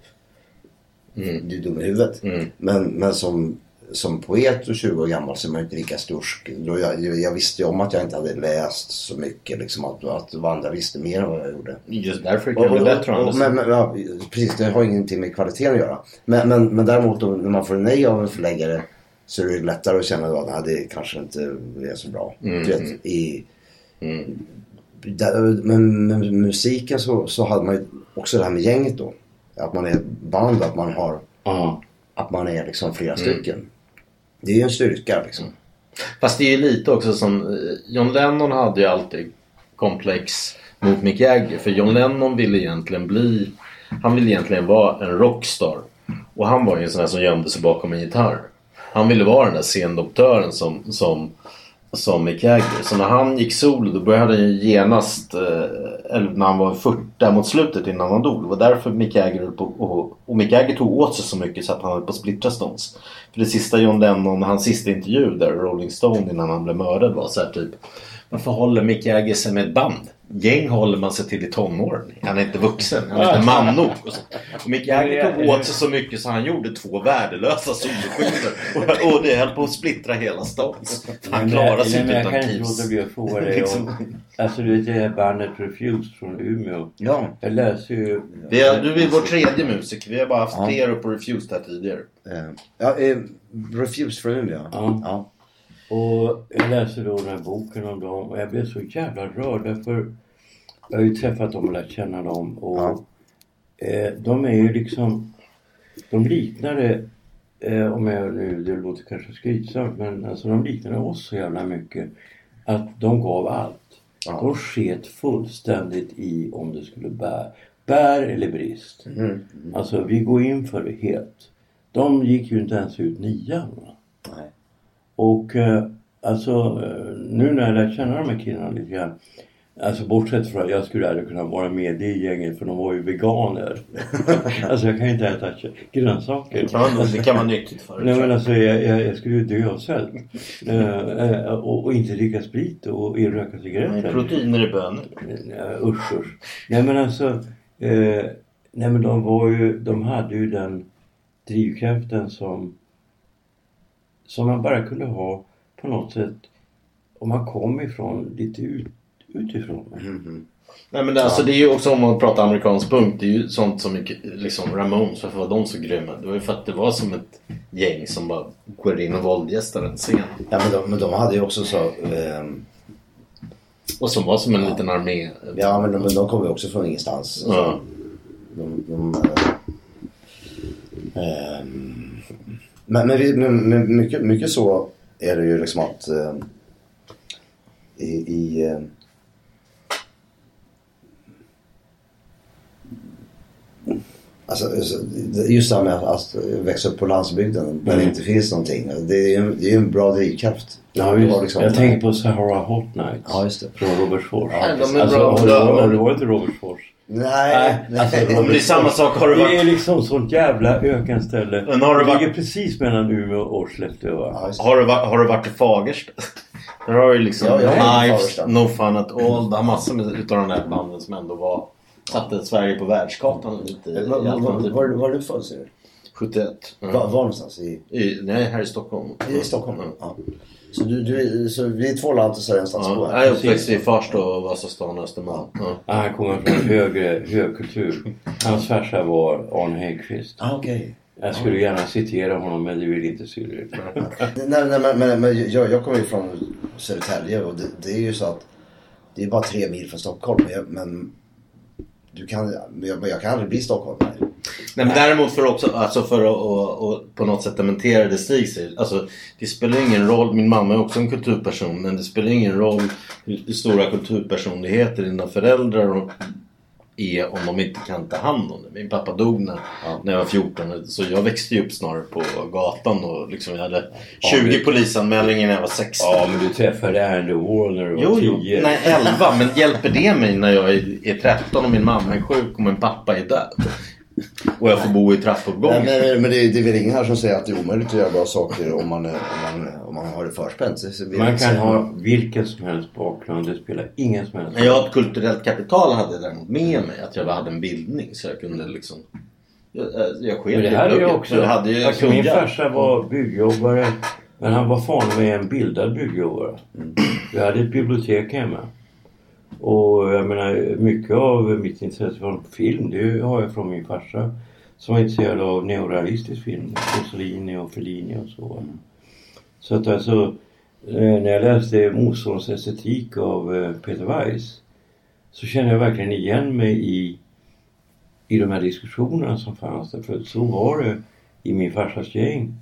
Mm. du är dum i huvudet. Mm. Men, men som, som poet och 20 år gammal så är man ju inte lika stursk. Då jag, jag visste ju om att jag inte hade läst så mycket. Liksom, att, att andra visste mer än vad jag gjorde. Just därför kan det bli bättre andra och, men, men, ja, Precis, det har ingenting med kvaliteten att göra. Men, men, men däremot då, när man får nej av en förläggare så är det lättare att känna att nej, det kanske inte är så bra. Mm. Du vet, i, Mm. där, men med musiken så, så hade man ju också det här med gänget då. Att man är ett band, att man har Ja. att man är liksom flera Mm. stycken. Det är ju en styrka liksom. Mm. Fast det är ju lite också som eh, John Lennon hade ju alltid komplex mot Mick Jagger. För John Lennon ville egentligen bli... Han ville egentligen vara en rockstar. Och han var ju en sån här som gömde sig bakom en gitarr. Han ville vara den där scendoktören som, som, som Mick Jagger. Så när han gick solo då började han ju genast, eh, eller när han var 40 där mot slutet innan han dog. Det var därför Mick Jagger höll på, och, och Mick Jagger tog åt sig så mycket så att han höll på att splittra Stones. För det sista John Lennon, hans sista intervju där, Rolling Stone innan han blev mördad var så här typ Varför håller Mick Jagger sig med ett band? Gäng håller man sig till i tonåren. Han är inte vuxen, han är inte man nog. Och, Mick Jagger tog åt sig så mycket så han gjorde två värdelösa soloskivor. Och, och det höll på att splittra hela Stones. Han klarade sig inte utan dig Liksom. om... Alltså du vet det här bandet Refused från Umeå. Ja. Jag läser ju... Vi har, du är vår tredje musiker. Vi har bara haft Ja. tre på Refused här tidigare. Eh, ja eh, Refuse från Umeå. Ja. ja. Och jag läser då den här boken om dem och jag blev så jävla rörd därför jag har ju träffat dem och lärt känna dem och Ja. eh, de är ju liksom de liknade eh, om jag nu, det låter kanske skrytsamt men alltså de liknade oss så jävla mycket att de gav allt. Ja. De sket fullständigt i om det skulle bära, bär eller brist. Mm. Alltså vi går in för det helt. De gick ju inte ens ut nian. Nej. Och eh, alltså eh, nu när jag lärt känna de här killarna lite grann. Alltså bortsett från att jag skulle aldrig kunna vara med i det gänget för de var ju veganer. alltså jag kan ju inte äta grönsaker. Ja, det kan vara nyttigt för Nej men alltså jag, jag, jag skulle ju dö av svält. Eh, och, och inte dricka sprit och röka cigaretter. Proteiner i bönor. Ja, usch usch. Nej men alltså. Eh, nej men de var ju, de hade ju den drivkraften som som man bara kunde ha på något sätt om man kom ifrån lite ut, utifrån. Mhm. Nej men det, alltså, det är ju också om man pratar amerikansk punk. Det är ju sånt som liksom Ramones, varför var de så grymma? Det var ju för att det var som ett gäng som bara går in och våldgästar en scen. Ja men de, men de hade ju också så... ehm, Och som var som en liten armé. ja men de, men de kom ju också från ingenstans. Ja. De, de, eh, ehm, men men, men, men mycket, mycket så är det ju liksom att ehm, i, i ehm, Alltså, alltså, just det här med att, växa upp på landsbygden där det inte finns någonting. Det är ju en, det är en bra drivkraft. Ja, just, liksom- jag tänker på Sahara Hot Nights. Ja, just det. Från Robertsfors. Ja, alltså, har, du, har du varit i Robertsfors? Nej, Nej, alltså, Men det är samma sak. Har du Det är varit, liksom sånt jävla ökenställe. Men har du det varit- ligger precis mellan Umeå och Skellefteå va? Ja, det. har du, varit- har du varit i Fagersta? Där har du liksom Ja, varit Knives. No Fun At All. Det har massor med, utav de där banden som ändå var satte Sverige på världskartan lite i, Var, var, var, du född ser du? 71. Ja. Var, var någonstans? I, I, nej, här i Stockholm. i Stockholm? Ja. Ja. Så, du, du, så vi är två lantisar någonstans Ja, på jag här? är uppväxt i Farsta och Vasastan och Östermalm. Ja. Ja, han kommer från högre högkultur. Hans farsa var Arne Häggkvist. Ah, okej. Jag skulle gärna citera honom men det vill inte Syril. Nej, nej, men, men, men jag, jag kommer ju från Södertälje och det, det är ju så att det är bara tre mil från Stockholm. Jag- men du kan, jag, jag kan aldrig bli stockholmare. Nej, men däremot för, också, alltså för att och, och på något sätt dementera det Stig säger. Alltså, det spelar ingen roll, min mamma är också en kulturperson, men det spelar ingen roll hur stora kulturpersonligheter dina föräldrar och, är om de inte kan ta hand om det. Min pappa dog när, när jag var 14 så jag växte ju upp snarare på gatan och liksom jag hade 20 det- polisanmälningar när jag var 16. Ja, men du träffade Andy Wall när du var Jo, jo. 10. Nej, 11. Men hjälper det mig när jag är, är 13 och min mamma är sjuk och min pappa är död? Och jag får bo i Nej, trappuppgången. men men det, är- det är väl ingen här som säger att det är omöjligt att göra bra saker om man, om man, om man har det förspänt. Man kan ha vilken som helst bakgrund. Det spelar ingen som helst Men jag har ett kulturellt kapital hade jag däremot med mig. Att jag hade en bildning så jag kunde liksom... Jag, jag sket Men det i här är plugget, också... men Jag hade ju alltså min farsa var byggjobbare. Men han var fan med en bildad byggjobbare. Vi hade ett bibliotek hemma. Och jag menar mycket av mitt intresse för film det har jag från min farsa. Som var intresserad av neorealistisk film. Mussolini och Fellini och så. Så att alltså eh, när jag läste Motståndets estetik av eh, Peter Weiss. Så kände jag verkligen igen mig i i de här diskussionerna som fanns där. För så var det i min farsas gäng.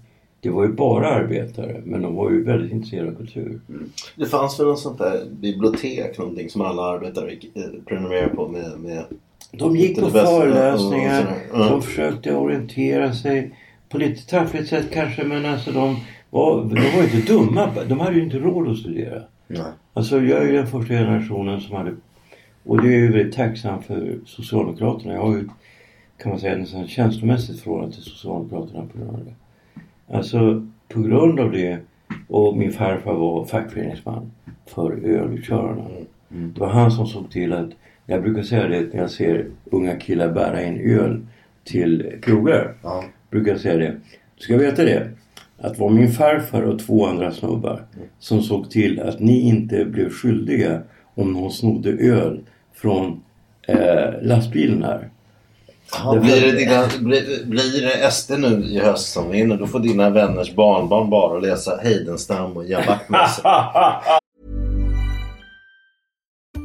Det var ju bara arbetare men de var ju väldigt intresserade av kultur. Det fanns väl något sånt där bibliotek någonting som alla arbetare gick- eh, prenumererade på med... med De gick på föreläsningar. Ja. de försökte orientera sig på lite taffligt sätt kanske men alltså de var, de var inte dumma. De hade ju inte råd att studera. Nej. Alltså jag är ju den första generationen som hade och det är ju väldigt tacksam för Socialdemokraterna. Jag har ju kan man säga nästan känslomässigt förhållande till Socialdemokraterna på grund av det. Alltså på grund av det och min farfar var fackföreningsman för ölutkörarna. Det var han som såg till att, jag brukar säga det när jag ser unga killar bära in öl till krogar. Ja. Brukar jag säga det. Du ska veta det. Att det var min farfar och två andra snubbar som såg till att ni inte blev skyldiga om någon snodde öl från eh, lastbilen här. Ja, blir, det dina, blir, blir det SD nu i höst som vinner då får dina vänners barnbarn bara läsa Heidenstam och Ian Wachtmeister.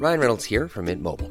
Ryan Reynolds here from Mint Mobile.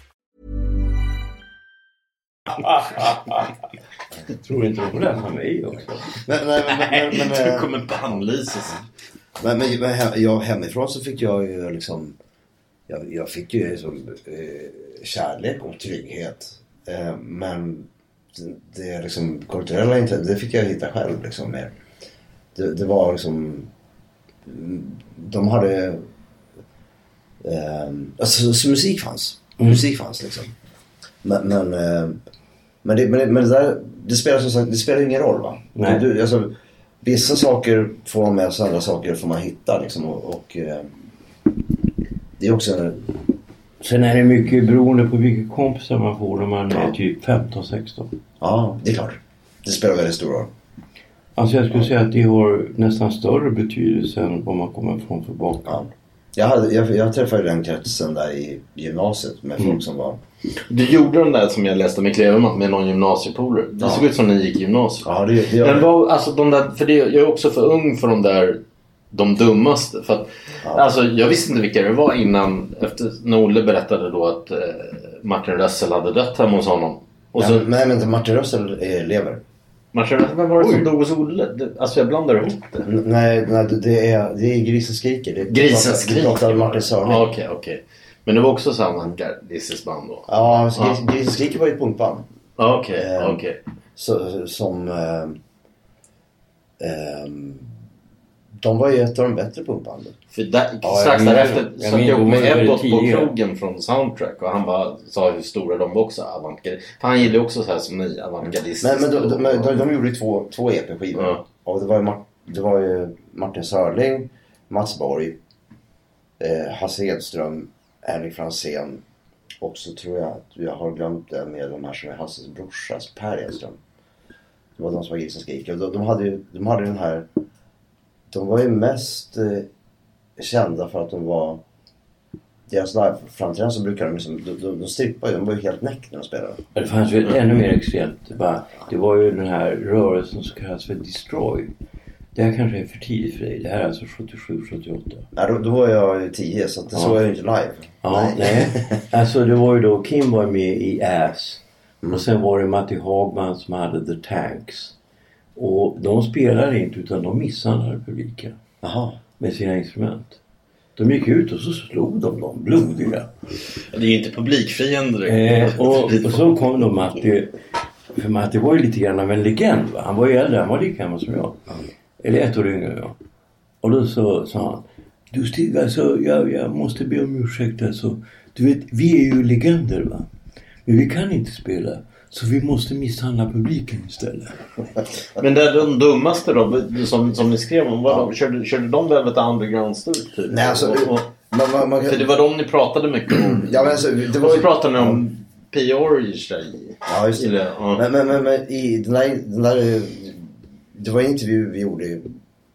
Tror inte de läsa mig också? Men, men, men, men, men, Du eh, kommer bannlysas. men, men, men jag, hemifrån så fick jag ju liksom jag, jag fick ju liksom, eh, kärlek och trygghet. Eh, men det, det liksom kulturella inte, det fick jag hitta själv liksom mer. Det, det var liksom mm, de hade eh, alltså så musik fanns. Musik fanns liksom. Men, men, eh, men, det, men, det, men det där det spelar som sagt det spelar ingen roll va? Nej. Du, alltså, vissa saker får man med sig, andra saker får man hitta liksom. Och, och eh, det är också en, Sen är det mycket beroende på vilka kompisar man får när man är typ 15-16. ja det är klart. Det spelar väldigt stor roll. Alltså jag skulle säga att det har nästan större betydelse än vad man kommer från för bakgrund. Ja. Jag, hade, jag, jag träffade den kretsen där i gymnasiet med folk som var Du gjorde den där som jag läste med Kleveman med någon gymnasiepolare. Det Ja. såg ut som ni gick i gymnasiet. Ja, det, det Men vad, alltså de där, för det, jag är också för ung för de där de dummaste. För att, Alltså jag visste inte vilka det var innan. Efter, när Olle berättade då att eh, Martin Russell hade dött hemma hos honom. Och så, Nej, men vänta, Martin Russell eh, lever. Martin Russell, vem var det som dog hos Olle? Alltså jag blandar ihop det. N- Nej, nej det- är, det är Grisen skriker. Det, Grisen det skriker. pratar Martin Sörling. Ja, Okej, okej. Men det var också samma Disses band då? Ja, så Grisen, Grisen skriker var ju ett punkband. Ja, Okej, Eh, okej. Så, som... Eh, ehm, de var ju ett av de bättre punkbanden. För där, Ja, strax därefter minns- jag med Ebbot på krogen från Soundtrack och han bara sa hur stora de var också. Avantgarde. För han gillar också så här som ni, avantgardistiskt. Men, men de, de, de, de gjorde ju två, två EP-skivor. Ja. Och det var, ju det var ju Martin Sörling, Mats Borg, eh, Hasse Edström, Henrik Franzén. Och så tror jag att jag har glömt det med de här som är Hasses brorsas, Per Edström. Det var de som var Gilsen skriker. De, de, hade ju, de hade den här... De var ju mest eh, kända för att de var... Deras liveframträdanden så brukade de liksom... De, de, de strippade ju. De var ju helt näck när de spelade. Det fanns ju ännu mer extremt. Det var, det var ju den här rörelsen som kallas för Destroy. Det här kanske är för tidigt för dig. Det här är alltså 77, 78. Ja, då, då var jag ju 10 så det Ja. såg jag ju inte live. Ja, nej. Alltså det var ju då, Kim var med i Ass. Och sen var det Matti Hagman som hade The Tanks. Och de spelade inte utan de misshandlade publiken. Jaha. Med sina instrument. De gick ut och så slog de dem blodiga. Det är ju inte publikfiender direkt. Eh, och, och så kom då Matti. För Matti var ju lite grann av en legend. Va? Han var ju äldre, han var lika gammal som jag. Eller ett år yngre än jag. Och då så sa han. Du Stig, alltså jag, jag måste be om ursäkt alltså. Du vet, vi är ju legender va. Men vi kan inte spela. Så vi måste misshandla publiken istället. Men det är de dummaste då, som, som ni skrev om, vad, de, körde, körde de Velvet Underground-stuk typ? Nej, alltså, och, och, Man, man, man, för det var de ni pratade mycket om. Ja, men alltså, det var och så pratade ni om P.O.R. i sig. Ja, just det. Ja. Men, men, men, men i den där, den där... Det var en intervju vi gjorde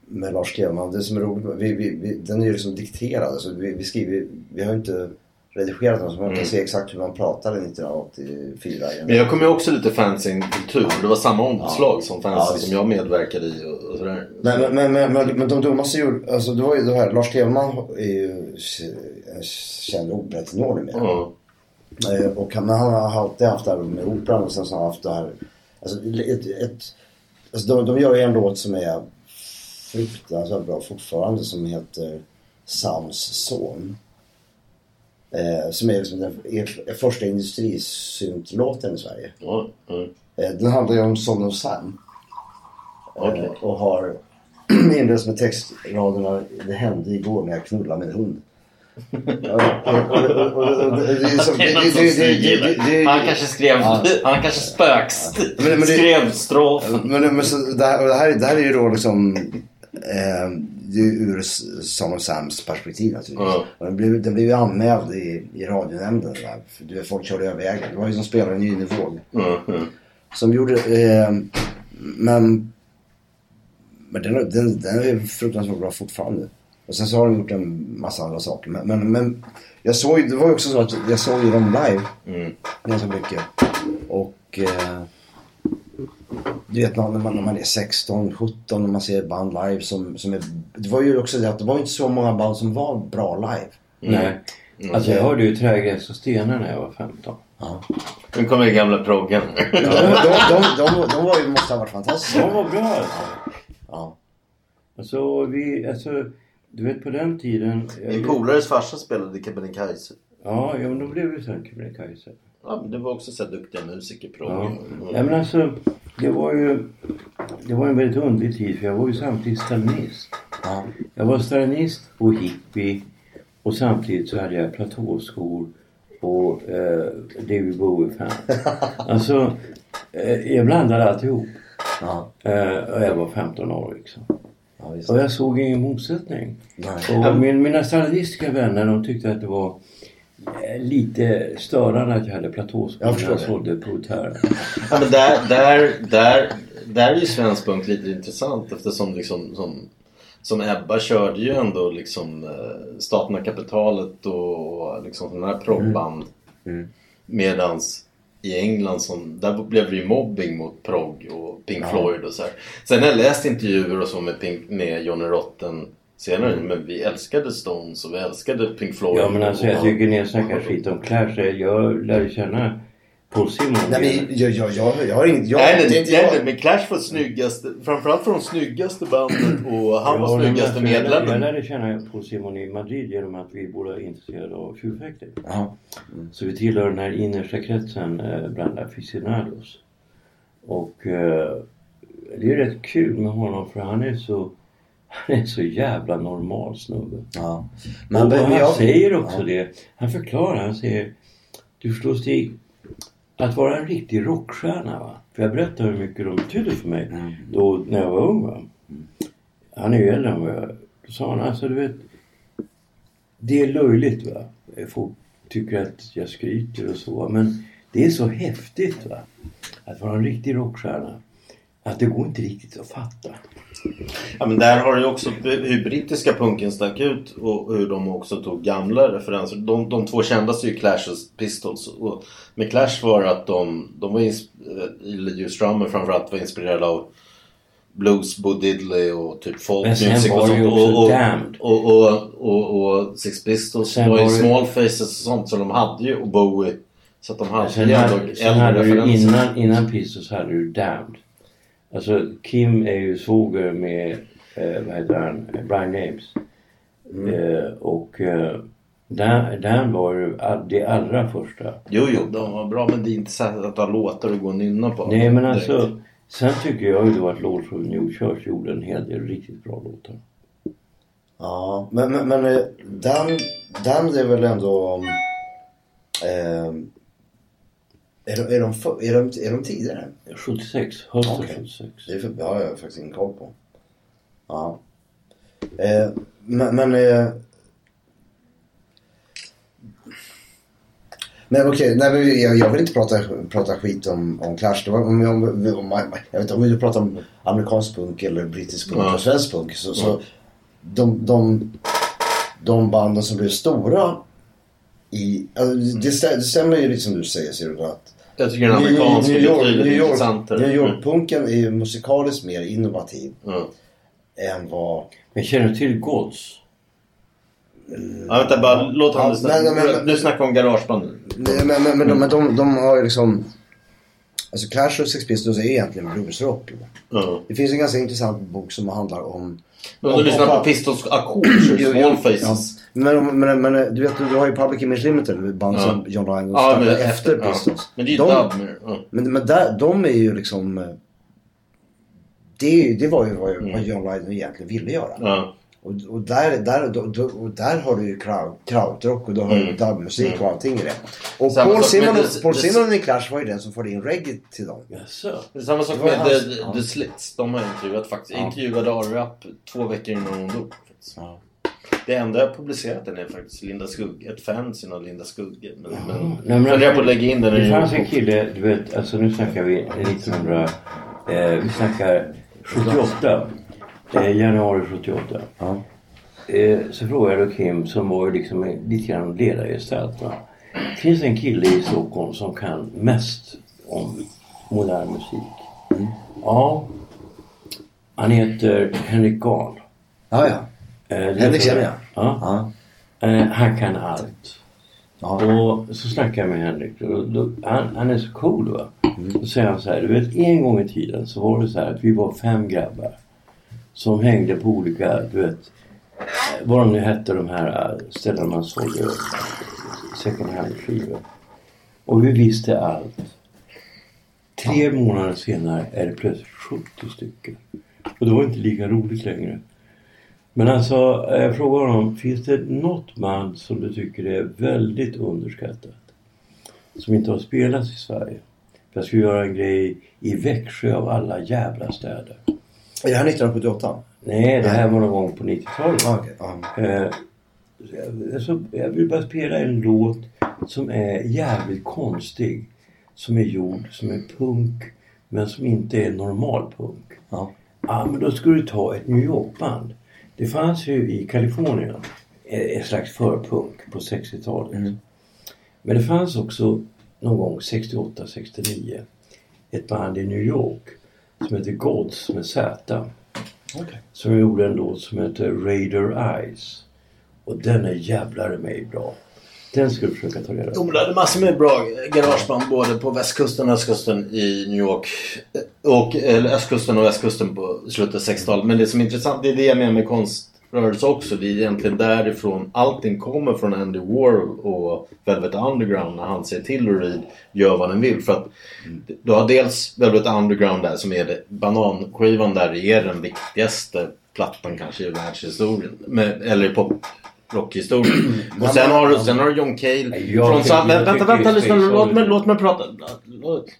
med Lars Kjellman. Det som är roligt, vi, vi, vi, den är ju liksom dikterad. Alltså, vi, vi skriver, vi har inte redigerat den så man kan se exakt hur man pratade 1984. Men jag kommer ju också lite fanzine-kultur. Det var samma omslag som fanzine Ja, som jag medverkade i och, och sådär. Men, men, men, men, men, men de dummaste gjorde, alltså det var ju det här, Lars Kjellman är ju en känd operatenor numera. Ja. Eh, Och han, han har alltid haft det här med operan och sen så har han haft det här, alltså, ett, ett, alltså de, de gör ju en låt som är fruktansvärt bra fortfarande som heter Sams son. Eh, som är liksom den är, första industrisyntlåten i Sverige. Ja. Eh, den handlar ju om Son of Sam. Eh, Okej. och har inleds med textraderna Det hände igår när jag knullade med en hund. Han kanske skrev, Ja. han kanske spökst Men- men det- skrev strofen. Men, men så här, och det, här, det här är ju då liksom eh, det är ur Son of Sams perspektiv naturligtvis. Ja. Och den, blev, den blev ju anmäld i, i radionämnden. Där, för du vet, folk körde över vägen. Det var ju som spelade en ny nivå. Ja, ja. Som gjorde... Eh, men men den, den, den är fruktansvärt bra fortfarande. Och sen så har de gjort en massa andra saker. Men, men, men jag såg ju, det var ju också så att jag såg ju dem live Mm. ganska mycket. Och eh, du vet när man, när man är 16, 17 och man ser band live som, som är... Det var ju också det att det var inte så många band som var bra live. Nej. Alltså jag hörde ju Trägräs och stenar när jag var 15. Ja. Nu kommer gamla proggen. De, de, de, de, de var ju, måste ha varit fantastiska. De var bra alltså. Ja. Alltså vi, alltså du vet på den tiden. Min polares farsa spelade Kebnekaise. Ja, ja men då blev det sen Kebnekaise. Ja, men det var också så här duktiga musiker, Ja. proggen. ja men alltså det var ju det var en väldigt underlig tid för jag var ju samtidigt stalinist. Ja. Jag var stalinist och hippie och samtidigt så hade jag platåskor och eh, David Bowie-fan. Alltså eh, jag blandade alltihop. Ja. Eh, och jag var 15 år liksom. Ja. Och jag såg ingen motsättning. Nej. Och min, mina stalinistiska vänner de tyckte att det var lite störande att jag hade platåskor Jag jag det. sålde proletärer. Ja, men där, där, där, där är ju svensk punk lite intressant eftersom liksom som, som Ebba körde ju ändå liksom eh, Staten och kapitalet och liksom sådana här proggband. Mm. Medans i England som, där blev det ju mobbing mot progg och Pink Ja. Floyd och så här. Sen har jag läst intervjuer och så med, Pink, med Johnny Rotten senare men vi älskade Stones och vi älskade Pink Floyd. Ja men alltså jag och, tycker ni snackar skit om Clash. Jag lärde känna Paul Simon. Nej men jag, jag, jag, jag har inget... Jag, nej, nej, nej, jag. nej, men Clash var snyggaste, framförallt var de snyggaste bandet och han var snyggaste alltså, jag, lärde- jag medlemmen. lärde känna Paul Simon i Madrid genom att vi båda är intresserade av tjurfäktning. Ja. Så vi tillhör den här innersta kretsen eh, bland aficionados. Och eh, det är rätt kul med honom för han är så Han är så jävla normal snubbe. Ja. Men, och han jag- säger också ja. det. Han förklarar, han säger Du förstår Stig, att vara en riktig rockstjärna va. För jag berättade hur mycket de betydde för mig Mm. då när jag var ung va. Han är ju äldre än vad jag. Då sa han alltså du vet Det är löjligt va. Folk tycker att jag skryter och så men det är så häftigt va. Att vara en riktig rockstjärna. Att det går inte riktigt att fatta. Ja men där har du också hur brittiska punken stack ut och hur de också tog gamla referenser. De, de två kändaste är ju Clash och Pistols. Och med Clash var att de, de var ins- eh, just drummer framförallt var inspirerade av Blues, Bo Diddley och typ folk Men sen music och sånt. Och, och, och, och, och, och Six Pistols Sen var ju small faces och sånt så de hade ju och Bowie. Så att de hade ju ändå äldre referenser. innan, innan Pistols hade du Damned. Alltså Kim är ju svåger med, eh, vad heter han, Brian James. Mm. Eh, och eh, Dan, Dan var ju all, det allra första. Jo, jo, de var bra men det är inte så att ha låtar och gå och nynna på. Nej men direkt. alltså, sen tycker jag ju då att Lords of New Church gjorde en hel del riktigt bra låtar. Ja, men, men, men eh, den, den är väl ändå... Eh, är, de, är, de, för- är, de, är de tidigare? 76, hösten Okej. 76. Det för, det har jag faktiskt ingen koll på. Ja. Eh, men... men eh, men okej, nej, men jag, jag vill inte prata, prata skit om, om Clash. Det var, om, om, om, jag vet inte om vi vill prata om amerikansk punk eller brittisk punk Ja. och svensk punk. Så, så de, de, de banden som blev stora i... Alltså, det, stä- det stämmer ju lite som du säger Cyril att Jag tycker den amerikanska New är York, New York, intressantare. New York-punken är ju musikaliskt mer innovativ Mm. än vad... Men känner du till Gods? Ja, vänta bara, låt Ja, han nej, nej, men- Du snackar om garageband nu. Nej, Men, men, men, de, men de, de har ju liksom... Alltså Clash och Sex Pistols är egentligen bluesrock. Mm. Det finns en ganska intressant bok som handlar om... Men om- du lyssnar på Pistols ackord, Jo, jo, Small ja. Faces. Men, men, men du vet, du har ju Public Image Limited, band som John Lang Ja, men efter. Pistols. Men det är ju de. Men, men där, de är ju liksom... eh, Det, det var ju vad, Mm. John Lydon egentligen ville göra. Ja. Och, och, där, där, då, då, och där har du ju kraut, krautrock och då har du Mm. dubmusik och allting i det. Och Samma Paul sak med Simon, det- Paul det- Simon i Clash var ju den som förde in reggae till dem. Är samma sak med hans- The, ja. The Slits. De har jag intervjuat faktiskt. Jag Ja. intervjuade A-Rap två veckor innan hon dog. Ja. Det enda jag publicerat den är faktiskt Linda Skugge. Ett fanzine av Linda Skugge. Men, men, Nej, men funderar alltså, på att lägga in den Det fanns en kille, du vet, alltså nu snackar vi 1900, eh, vi snackar 78. Eh, januari 78. Ja. Eh, så frågade jag då Kim som var liksom lite grann ledargestalt. Finns det en kille i Stockholm som kan mest om modern musik? Ja. Han heter Henrik Gahl. Ja, ja. Eh, Henrik känner jag. Ja. ja. Eh, han kan allt. ja. Och så snackar jag med Henrik. Och då, han, han är så cool va. Mm. Då säger han så här. Du vet en gång i tiden så var det så här att vi var fem grabbar. Som hängde på olika, du vet. Vad de nu hette de här eh, ställena man sålde second hand skivor. Och vi visste allt. Tre månader senare är det plötsligt 70 stycken. Och det var inte lika roligt längre. Men alltså, jag frågar honom, finns det något band som du tycker är väldigt underskattat? Som inte har spelats i Sverige? För jag skulle göra en grej i Växjö av alla jävla städer. Är det här 1978? Nej, det här var någon gång på 90-talet. Ja, okej. Ja. Eh, så jag- vill bara spela en låt som är jävligt konstig. Som är gjord som är punk men som inte är normal punk. Ja. Ja, men då skulle du ta ett New York-band. Det fanns ju i Kalifornien eh, ett slags förpunk på 60-talet. Mm. Men det fanns också någon gång 68-69 ett band i New York som heter Gods med Z. Okej. Som gjorde en låt som heter Raider Eyes. Och den är jävlar mig bra. Den ska du försöka ta reda på. De hade massor med bra garageband både på västkusten och östkusten i New York. Och, eller östkusten och västkusten på slutet av 60-talet. Men det som är intressant, det är det jag menar med rörelse också. Det är egentligen därifrån allting kommer från Andy Warhol och Velvet Underground när han säger till och Reed gör vad den vill. För att du har dels Velvet Underground där som är det, bananskivan där är den viktigaste plattan kanske i världshistorien. Med, eller i poprockhistorien. Och sen har, du- sen har du John Cale. Jag från tycker- vänta, vänta, ju lyssna nu. Låt mig, låt mig prata.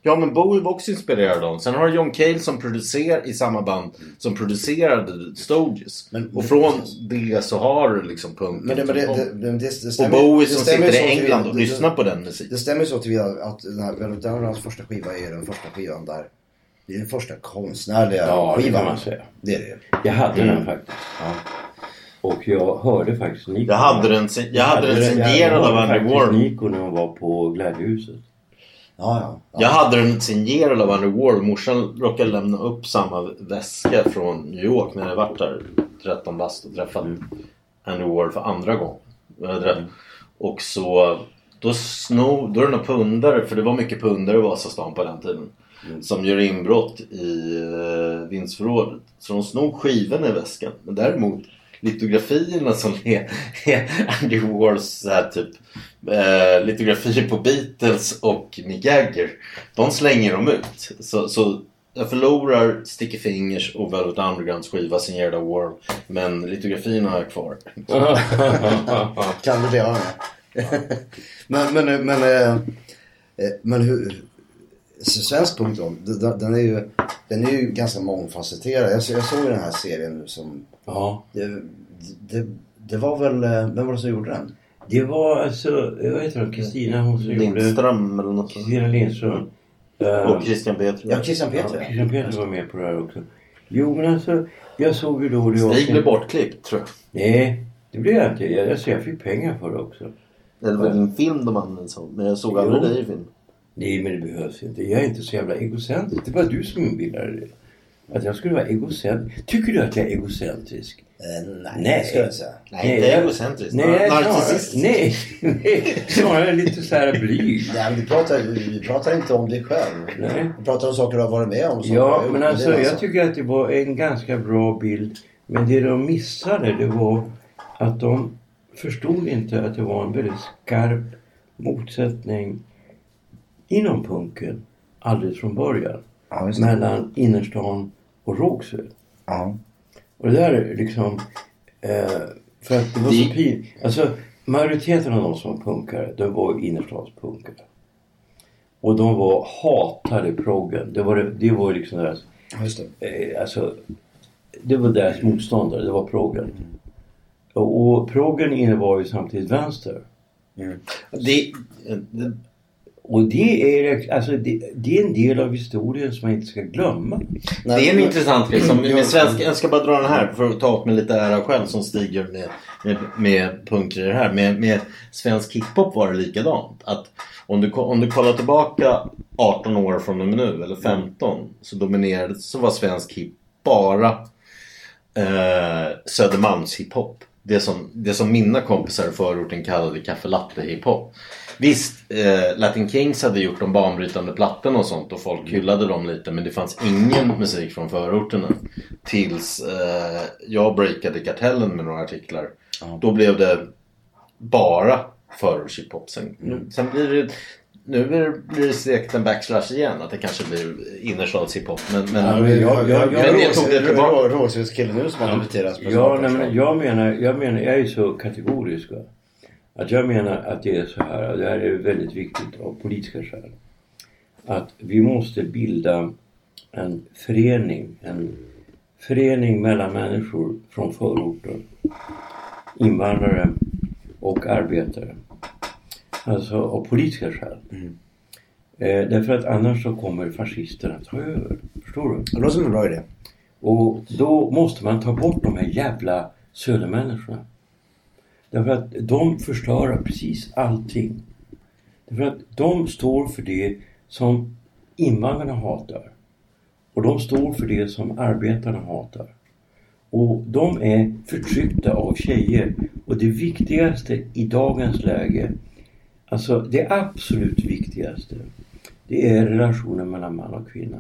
Ja, men Bowie var också inspirerad av dem. Sen har du John Cale som producerar i samma band som producerade Stooges. Men- och från det så har du liksom punken. Men det, men det, det, det, det, det och stämmer- Bowie det som stämmer sitter i England och det- lyssnar på den musiken. Det stämmer så tillvida att den här Velvet Undergrounds första skiva är den första skivan där det är den första konstnärliga Ja, det skivan. kan man säga. Det är det ju. Jag hade Mm. den faktiskt. Och jag hörde faktiskt Nico. Jag hade den jag hade den signerad av Andy Warhol. Nico när hon var på Glädjehuset. Ja, ja. ja. Jag hade den signerad av Andy Warhol. Morsan råkade lämna upp samma väska från New York när jag varit där 13 bast och träffat Andy Warhol för andra gången. Det. Och så då snod, då är det några pundare, för det var mycket pundare i Vasastan på den tiden. Som gör inbrott i uh, vindsförrådet. Så de snor skivorna i väskan. Men däremot litografierna som är, är Andy Warhols så här typ eh, litografier på Beatles och Mick Jagger. De slänger de ut. Så, så jag förlorar Sticky Fingers och Velvet Undergrounds skiva signerad av Warhol. Men litografierna har jag kvar. Kan du det? Ja. men, men, men, eh, eh, men hur... så Svensk punkt då, den, är ju, den är ju ganska mångfacetterad. Jag, så- jag såg ju den här serien nu som... Ja. Det, det, det var väl... eh, Vem var det som gjorde den? Det var alltså, vad heter hon, Kristina hon som gjorde... Lindström eller något. Kristina Lindström. Eh, Och Christian Petri. Ja, Christian ja, Peter. Christian Peter var med på det här också. Jo men alltså, jag såg ju då det. Stig blev bortklippt tror jag. Nej, det blev jag inte. Jag, alltså, jag fick pengar för det också. Eller var det en film de använde som? Men jag såg aldrig dig i film. Nej men det behövs inte. Jag är inte så jävla egocentrisk. Det var du som inbillade dig. Att jag skulle vara egocentrisk. Tycker du att jag är egocentrisk? Eh, nej, Nej. det ska jag inte säga. Nej, inte jag- egocentriskt. Nej, Narcissistisk. nej, nej, snarare lite så här blyg. Nej, vi pratar, vi pratar inte om dig själv. Nej. Vi pratar om saker du har varit med om. Ja, men alltså jag sak. tycker att det var en ganska bra bild. Men det de missade det var att de förstod inte att det var en väldigt skarp motsättning inom punken alldeles från början. Ja. Mellan innerstan och Rågsved. Ja. Och det där är liksom... Eh, för att det var så Det- pin... Alltså majoriteten av de som var punkare, de var innerstadspunkare. Och de var hatade proggen. Det var, det var liksom deras... Just det. Eh, alltså, det var deras motståndare, det var proggen. Och, och proggen innebar ju samtidigt vänster. Det, det, Och det är, alltså, det, det är en del av historien som man inte ska glömma. det är en intressant grej. Som, med svensk, jag ska bara dra den här för att ta åt mig lite ära själv som Stig gör med, med, med punkter i det här. Med, med svensk hiphop var det likadant. Att om du, om du kollar tillbaka 18 år från och med nu, eller 15, så dominerade, så var svensk hip bara eh, Södermalms hiphop. Det som, det som mina kompisar i förorten kallade kaffe latte hiphop. Visst, eh, Latin Kings hade gjort de banbrytande plattorna och sånt och folk hyllade dem lite men det fanns ingen musik från förorterna. Tills eh, jag breakade kartellen med några artiklar. Då blev det bara förortshiphop. Sen, nu, sen blir det nu blir det, säkert en backslash igen. Att det kanske blir innerstadshiphop. Men, men, Ja, men jag, jag, jag, men det tog det tillbaka. Rågsvedskille nu som har debuterat på Ja, Snart nej, men jag menar, jag menar, jag är så kategorisk. Va? Att jag menar att det är så här, och det här är väldigt viktigt av politiska skäl. Att vi måste bilda en förening, en förening mellan människor från förorten. Invandrare och arbetare. Alltså av politiska skäl. Eh, därför att annars så kommer fascisterna ta över. Förstår du? Det låter som en bra idé. Och då måste man ta bort de här jävla södermänniskorna. Därför att de förstör precis allting. Därför att de står för det som invandrarna hatar. Och de står för det som arbetarna hatar. Och de är förtryckta av tjejer. Och det viktigaste i dagens läge, alltså det absolut viktigaste, det är relationen mellan man och kvinna.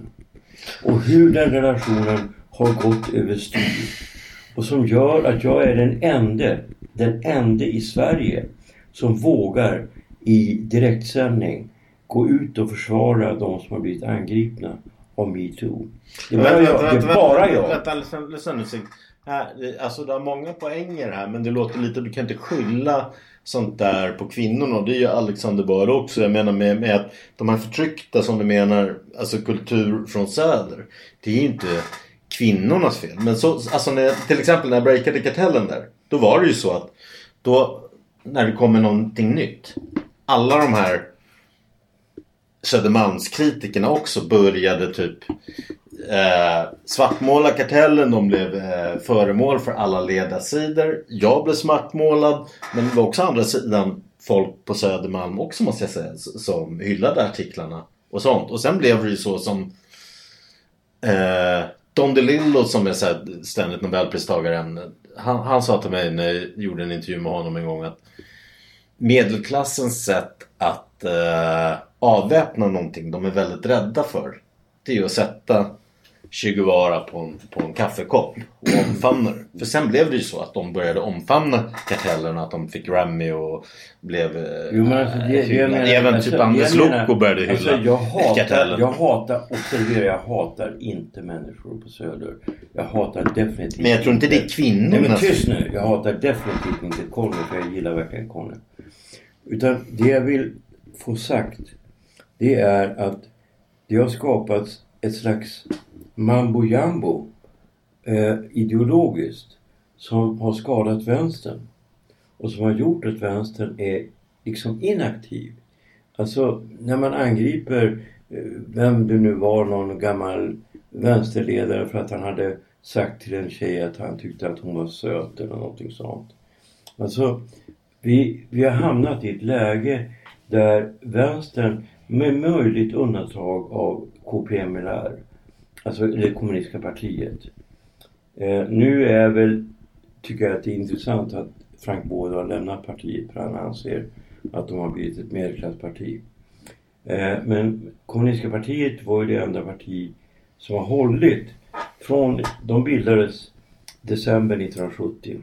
Och hur den relationen har gått överstyr. Och som gör att jag är den ende, den enda i Sverige som vågar i direktsändning gå ut och försvara de som har blivit angripna av metoo. Det är bara jag. Det är bara jag. Vänta, Sig. Här, det- alltså du har många poänger här men det låter lite, du kan inte skylla sånt där på kvinnorna. Och det är ju Alexander Bard också. Jag menar med, med att de här förtryckta som du menar, alltså kultur från söder. Det är ju inte kvinnornas fel. Men så, alltså när, till exempel när jag breakade kartellen där. Då var det ju så att då när det kommer någonting nytt. Alla de här Södermalmskritikerna också började typ eh, svartmåla kartellen. De blev eh, föremål för alla ledarsidor. Jag blev svartmålad. Men det var också andra sidan folk på Södermalm också måste jag säga. Som hyllade artiklarna och sånt. Och sen blev det ju så som eh, Don DeLillo som är så här, ständigt Nobelpristagaren. Han, han sa till mig när jag gjorde en intervju med honom en gång att medelklassens sätt att eh, avväpna någonting de är väldigt rädda för. Det är ju att sätta Che Guevara på en, på en kaffekopp och omfamna det. För sen blev det ju så att de började omfamna kartellen att de fick Grammy och blev eh, Jo, men alltså, det, det, jag hyllade. menar, Även alltså, typ Anders Lokko började hylla alltså, jag hatar, kartellen. jag hatar, observera jag hatar inte människor på Söder. Jag hatar definitivt Men jag tror inte det är kvinnornas Nej men tyst nu. Jag hatar definitivt inte Conny för jag gillar verkligen Conny. Utan det jag vill få sagt det är att det har skapats ett slags mambo jambo eh, ideologiskt som har skadat vänstern. Och som har gjort att vänstern är liksom inaktiv. Alltså när man angriper eh, vem det nu var, någon gammal vänsterledare för att han hade sagt till en tjej att han tyckte att hon var söt eller någonting sånt. Alltså vi, vi har hamnat i ett läge där vänstern med möjligt undantag av KPMLR, alltså det kommunistiska partiet. Eh, nu är väl, tycker jag att det är intressant att Frank Båda har lämnat partiet för han anser att de har blivit ett medelklassparti. Eh, men kommunistiska partiet var ju det enda parti som har hållit från, de bildades december 1970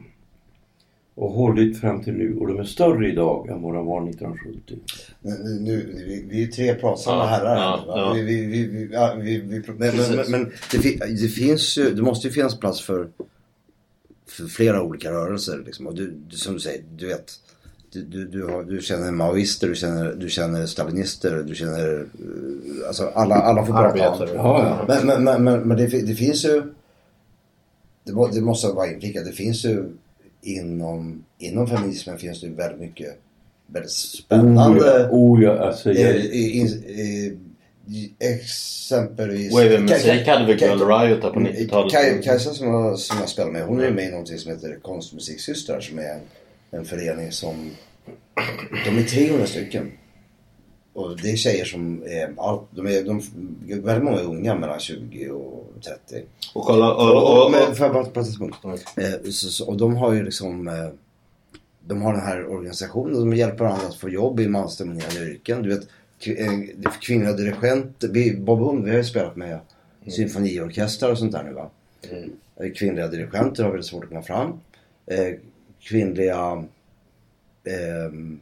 och hållit fram till nu och de är större idag än vad de var 1970. Nu, nu, vi, vi är ju tre pratsamma Ja, herrar ja, här, va? ja. Vi, vi, vi, vi, ja, vi, vi, men men, Precis. men det, fi- det finns ju, det måste ju finnas plats för, för flera olika rörelser. Liksom. Och du, du, som du säger, du vet. Du, du, du, har, du känner maoister, du känner, du känner stalinister, du känner... eh, Alltså alla, alla får prata. Ja, ja. Men, men, men, men, men det, det finns ju... Det, det måste vara inflikat. Det finns ju inom, inom feminismen finns det väldigt mycket väldigt spännande... Oh ja, oh ja alltså. Eh, Jag, i, i, i, exempelvis... Wave Musik Kaj- hade väl Girl Riot där på 90-talet. Kaj- Kajsa som jag, som jag spelar med, hon är med i någonting som heter Konstmusiksystrar som är en, en förening som... De är 300 stycken. Och det är tjejer som är, allt, de är, de, väldigt många är unga mellan 20 och 30. Och kolla, och, Och, och, och, men jag bara en sekund? Eh, så, så, och de har ju liksom eh, De har den här organisationen de hjälper varandra att få jobb i mansdominerade yrken. Du vet eh, kvinnliga dirigenter. Vi, Bob Hund, vi har ju spelat med symfoniorkestrar och sånt där nu va. Eh, Kvinnliga dirigenter har väldigt svårt att komma fram. Eh, kvinnliga ehm,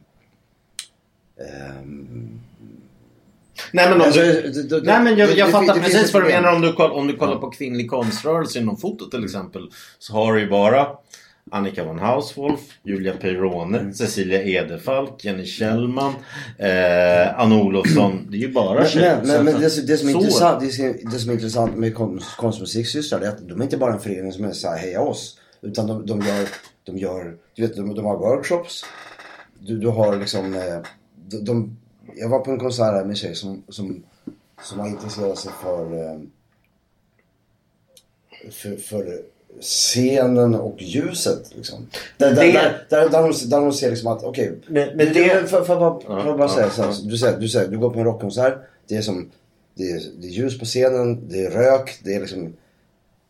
ehm, Nej men, om Alltså, du, det- det- nej, men jag, jag det- fattar precis vad du menar om du, koll, om du kollar på kvinnlig konströrelse inom foto till exempel. Så har du ju bara Annika von Hauswolf, Julia Peirone, Mm. Cecilia Edefalk, Jenny Kjellman, eh, Anna Olofsson. Det är ju bara Men, tjejer. men, men, men det, det, som är intressant, det, som- det som är intressant med konst, konstmusiksystrar är att de är inte bara en förening som är så här, heja oss. Utan de, de gör, de gör, du vet de, de har workshops. Du, du har liksom, eh, de, de, jag var på en konsert här med en tjej som, som, som har intresserat sig för, eh, för, för scenen och ljuset liksom. Där, där, Det- där, där, där, de, där de ser liksom att, okej. Men- men det, för, för, bara, för att bara säga så här, du, säger, du, säger, du går på en rockkonsert. Det är som, det är, det är ljus på scenen, det är rök, det är liksom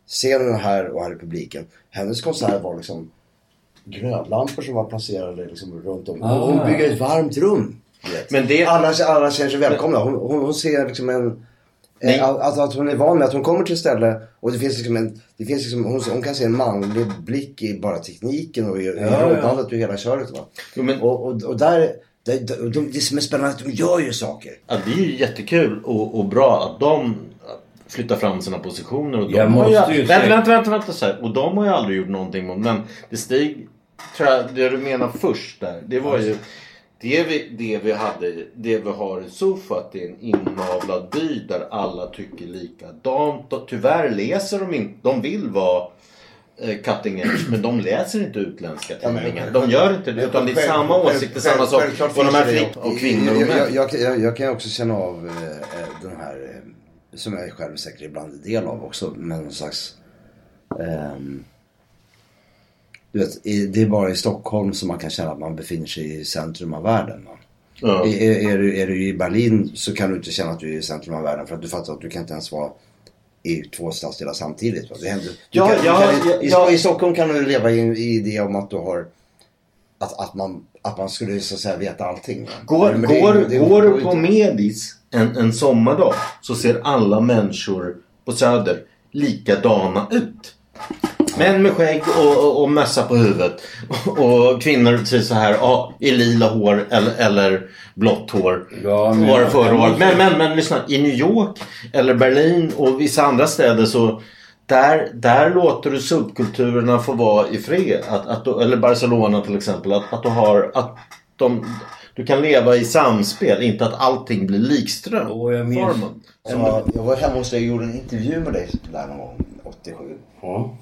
scenen är här och här är publiken. Hennes konsert var liksom glödlampor som var placerade liksom runt om. Ah. Hon bygger ett varmt rum. Men det- alla, alla känner sig välkomna. Hon, hon, hon ser liksom en... Nej. Eh, att, att hon är van med att hon kommer till ett ställe och det finns liksom en... Det finns liksom, hon, hon kan se en manlig blick i bara tekniken och i, i Ja, roddandet och hela köret. Va? Jo, men- Och, och, och där... där- de, det som är spännande är att de gör ju saker. Ja, det är ju jättekul och, och bra att de flytta fram sina positioner. Och de Jag har måste ju, ju vänta, vänta, vänta, vänta, så här. Och de har ju aldrig gjort någonting mot. Men det Stig, tror jag, det du menar först där. Det var ju det vi, det vi hade, det vi har i Sofa. Att det är en inavlad by där alla tycker likadant. Och tyvärr läser de inte, de vill vara eh, cutting edge men de läser inte utländska tidningar. De gör inte det utan det är samma åsikter, samma sak. Och de här och kvinnor och jag, män. jag, jag, jag, kan också känna av eh, eh, den här, som jag själv säkert ibland är del av också, men någon slags... ehm, du vet, det är bara i Stockholm som man kan känna att man befinner sig i centrum av världen. Ja. Är, är, du, är du i Berlin så kan du inte känna att du är i centrum av världen för att du fattar att du kan inte ens vara i två stadsdelar samtidigt. Va? Det händer, Ja, kan, ja, kan, i, ja. I Stockholm kan du leva i, i det om att du har att, att, man, att man skulle så att säga veta allting. va? Går, det- går, det- går det- du på Medis en, en sommardag så ser alla människor på Söder likadana ut. Män med skägg och, och, och mössa på huvudet. Och, och kvinnor precis så här ja, i lila hår eller, eller blått hår. Ja, men- var det förra jag året. måste- Men, men, men lyssna. I New York eller Berlin och vissa andra städer så där, där låter du subkulturerna få vara i fred. Att, att, du- eller Barcelona till exempel. Att, att du har... Att de, du kan leva i samspel, inte att allting blir likström. Och jag minns- Formen. Ja, jag var hemma hos dig och gjorde en intervju med dig där någon gång, 87. Ja.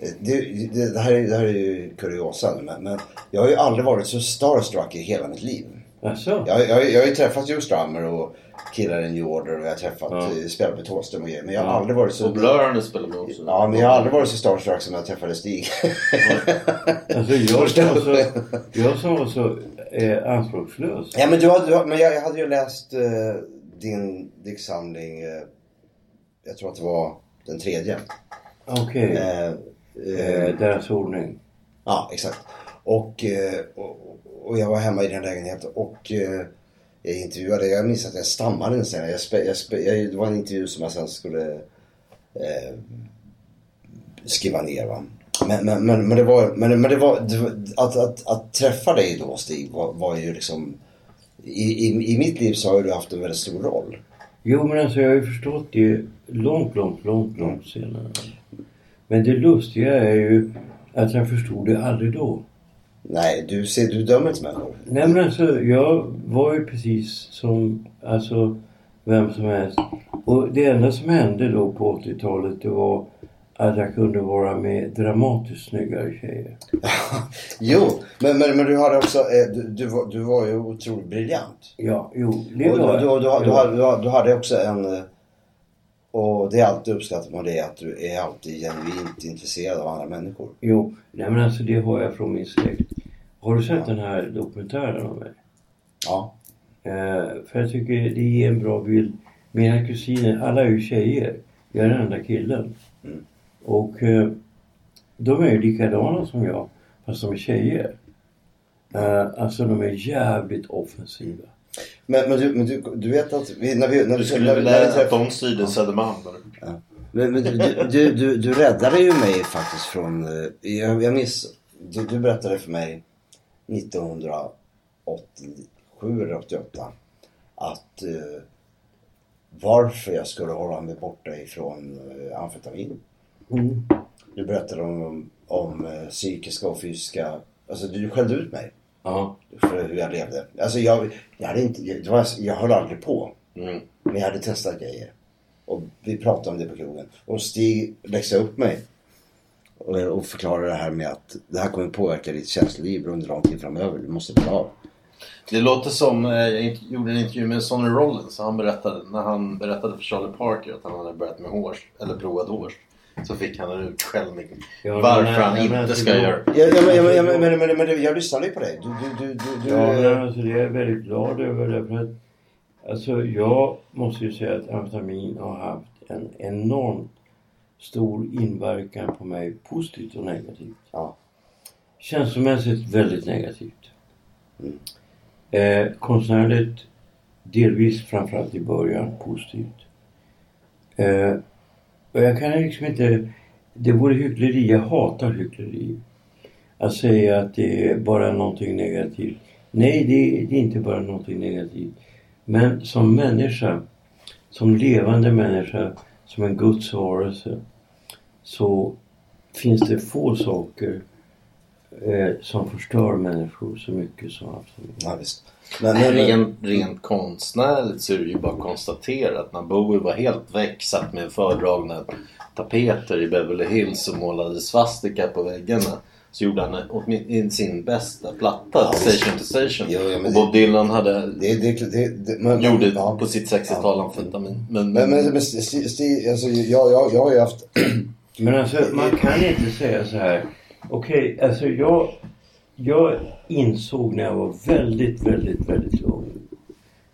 Det, det, det, här, är, det här är ju kuriosa men, men jag har ju aldrig varit så starstruck i hela mitt liv. Jag, jag, jag har ju träffat Joe Strummer och killar i New Order och jag har träffat Ja. ja. spelat med Thåström och grejer. Men jag har Ja. aldrig varit så... Och Blur har spelat med också. Ja, men jag har aldrig varit så starstruck som när jag träffade Stig. Alltså jag som var så, jag som var så eh, anspråkslös. ja, men, du hade, du, men jag, jag hade ju läst eh, din diktsamling, eh, jag tror att det var den tredje. Okej. Eh, eh, deras ordning. Ja, exakt. Och, eh, och, och jag var hemma i din lägenhet och eh, jag intervjuade, jag minns att jag stammade en scen. Jag spe, jag spe, jag, det var en intervju som jag sen skulle eh, skriva ner. Va? Men, men, men, men det var, men, men det var, att, att, att träffa dig då Stig var, var ju liksom i, i, I mitt liv så har du haft en väldigt stor roll. Jo men alltså jag har ju förstått det långt, långt, långt, långt senare. Men det lustiga är ju att jag förstod det aldrig då. Nej, du, ser, du dömer inte människor. Nej men alltså jag var ju precis som alltså vem som helst. Och det enda som hände då på 80-talet det var att jag kunde vara med dramatiskt snyggare tjejer. Jo, men, men, men du hade också, eh, du, du, var, du var ju otroligt briljant. Ja, jo, det var du, du, du, du, du, hade- du hade också en... Och det är alltid uppskattat med det att du är alltid genuint intresserad av andra människor. Jo, nej men alltså det har jag från min släkt. Har du sett den här dokumentären om mig? Ja. Eh, för jag tycker det ger en bra bild. Mina kusiner, alla är ju tjejer. Jag är den enda killen. Mm. Och eh, de är ju likadana som jag, fast de är tjejer. Eh, alltså de är jävligt offensiva. Men, men, du, men du, du vet att vi, när, vi, när, Du skulle när, vilja när vi att träffade... de styrde Södermalm? eller? Men, men du, du, du, du, räddade ju mig faktiskt från... eh, Jag, jag minns... Du, du berättade för mig 1987 eller 88 att eh, varför jag skulle hålla mig borta ifrån eh, amfetamin. Mm. Du berättade om, om eh, psykiska och fysiska... Alltså du skällde ut mig Ja. för hur jag levde. Alltså jag, jag hade inte... Jag, var, jag höll aldrig på. Mm. Men jag hade testat grejer. Och vi pratade om det på krogen. Och Stig läxade upp mig. Och, och förklarade det här med att det här kommer påverka ditt känsloliv under lång tid framöver. Du måste bli av. Det låter som, eh, jag gjorde en intervju med Sonny Rollins. Han berättade, när han berättade för Charlie Parker att han hade börjat med hårs, eller provat hårs. Så fick han en utskällning. Ja, varför men- han men inte ska göra Ja, ja, men, ja, men, ja, men, men, men, men, jag lyssnade ju på dig. Du, du, du, du, du, Ja, men alltså det är jag väldigt glad över därför att alltså jag måste ju säga att amfetamin har haft en enormt stor inverkan på mig positivt och negativt. Ja. Känslomässigt väldigt negativt. Eh, konstnärligt delvis framförallt i början positivt. Eh, och jag kan liksom inte, det vore hyckleri, jag hatar hyckleri. Att säga att det är bara någonting negativt. Nej, det, det är inte bara någonting negativt. Men som människa, som levande människa, som en Guds varelse så finns det få saker eh, som förstör människor så mycket som absolut. Ja, visst. Men, Men, rent, rent konstnärligt så är det ju bara att konstatera att när Bowie var helt väck, satt med fördragna tapeter i Beverly Hills och målade svastika på väggarna. Så gjorde han åtmin- sin bästa platta, Station to Station. Jo, ja, och Bob Dylan hade, det, det, det, det, men, gjorde ja. på sitt 60-tal amfetamin. Men, Men, men, men Stig, Stig, alltså, jag, jag, jag har ju haft... Men alltså man kan inte säga så här. Okej, alltså jag, jag insåg när jag var väldigt, väldigt, väldigt ung.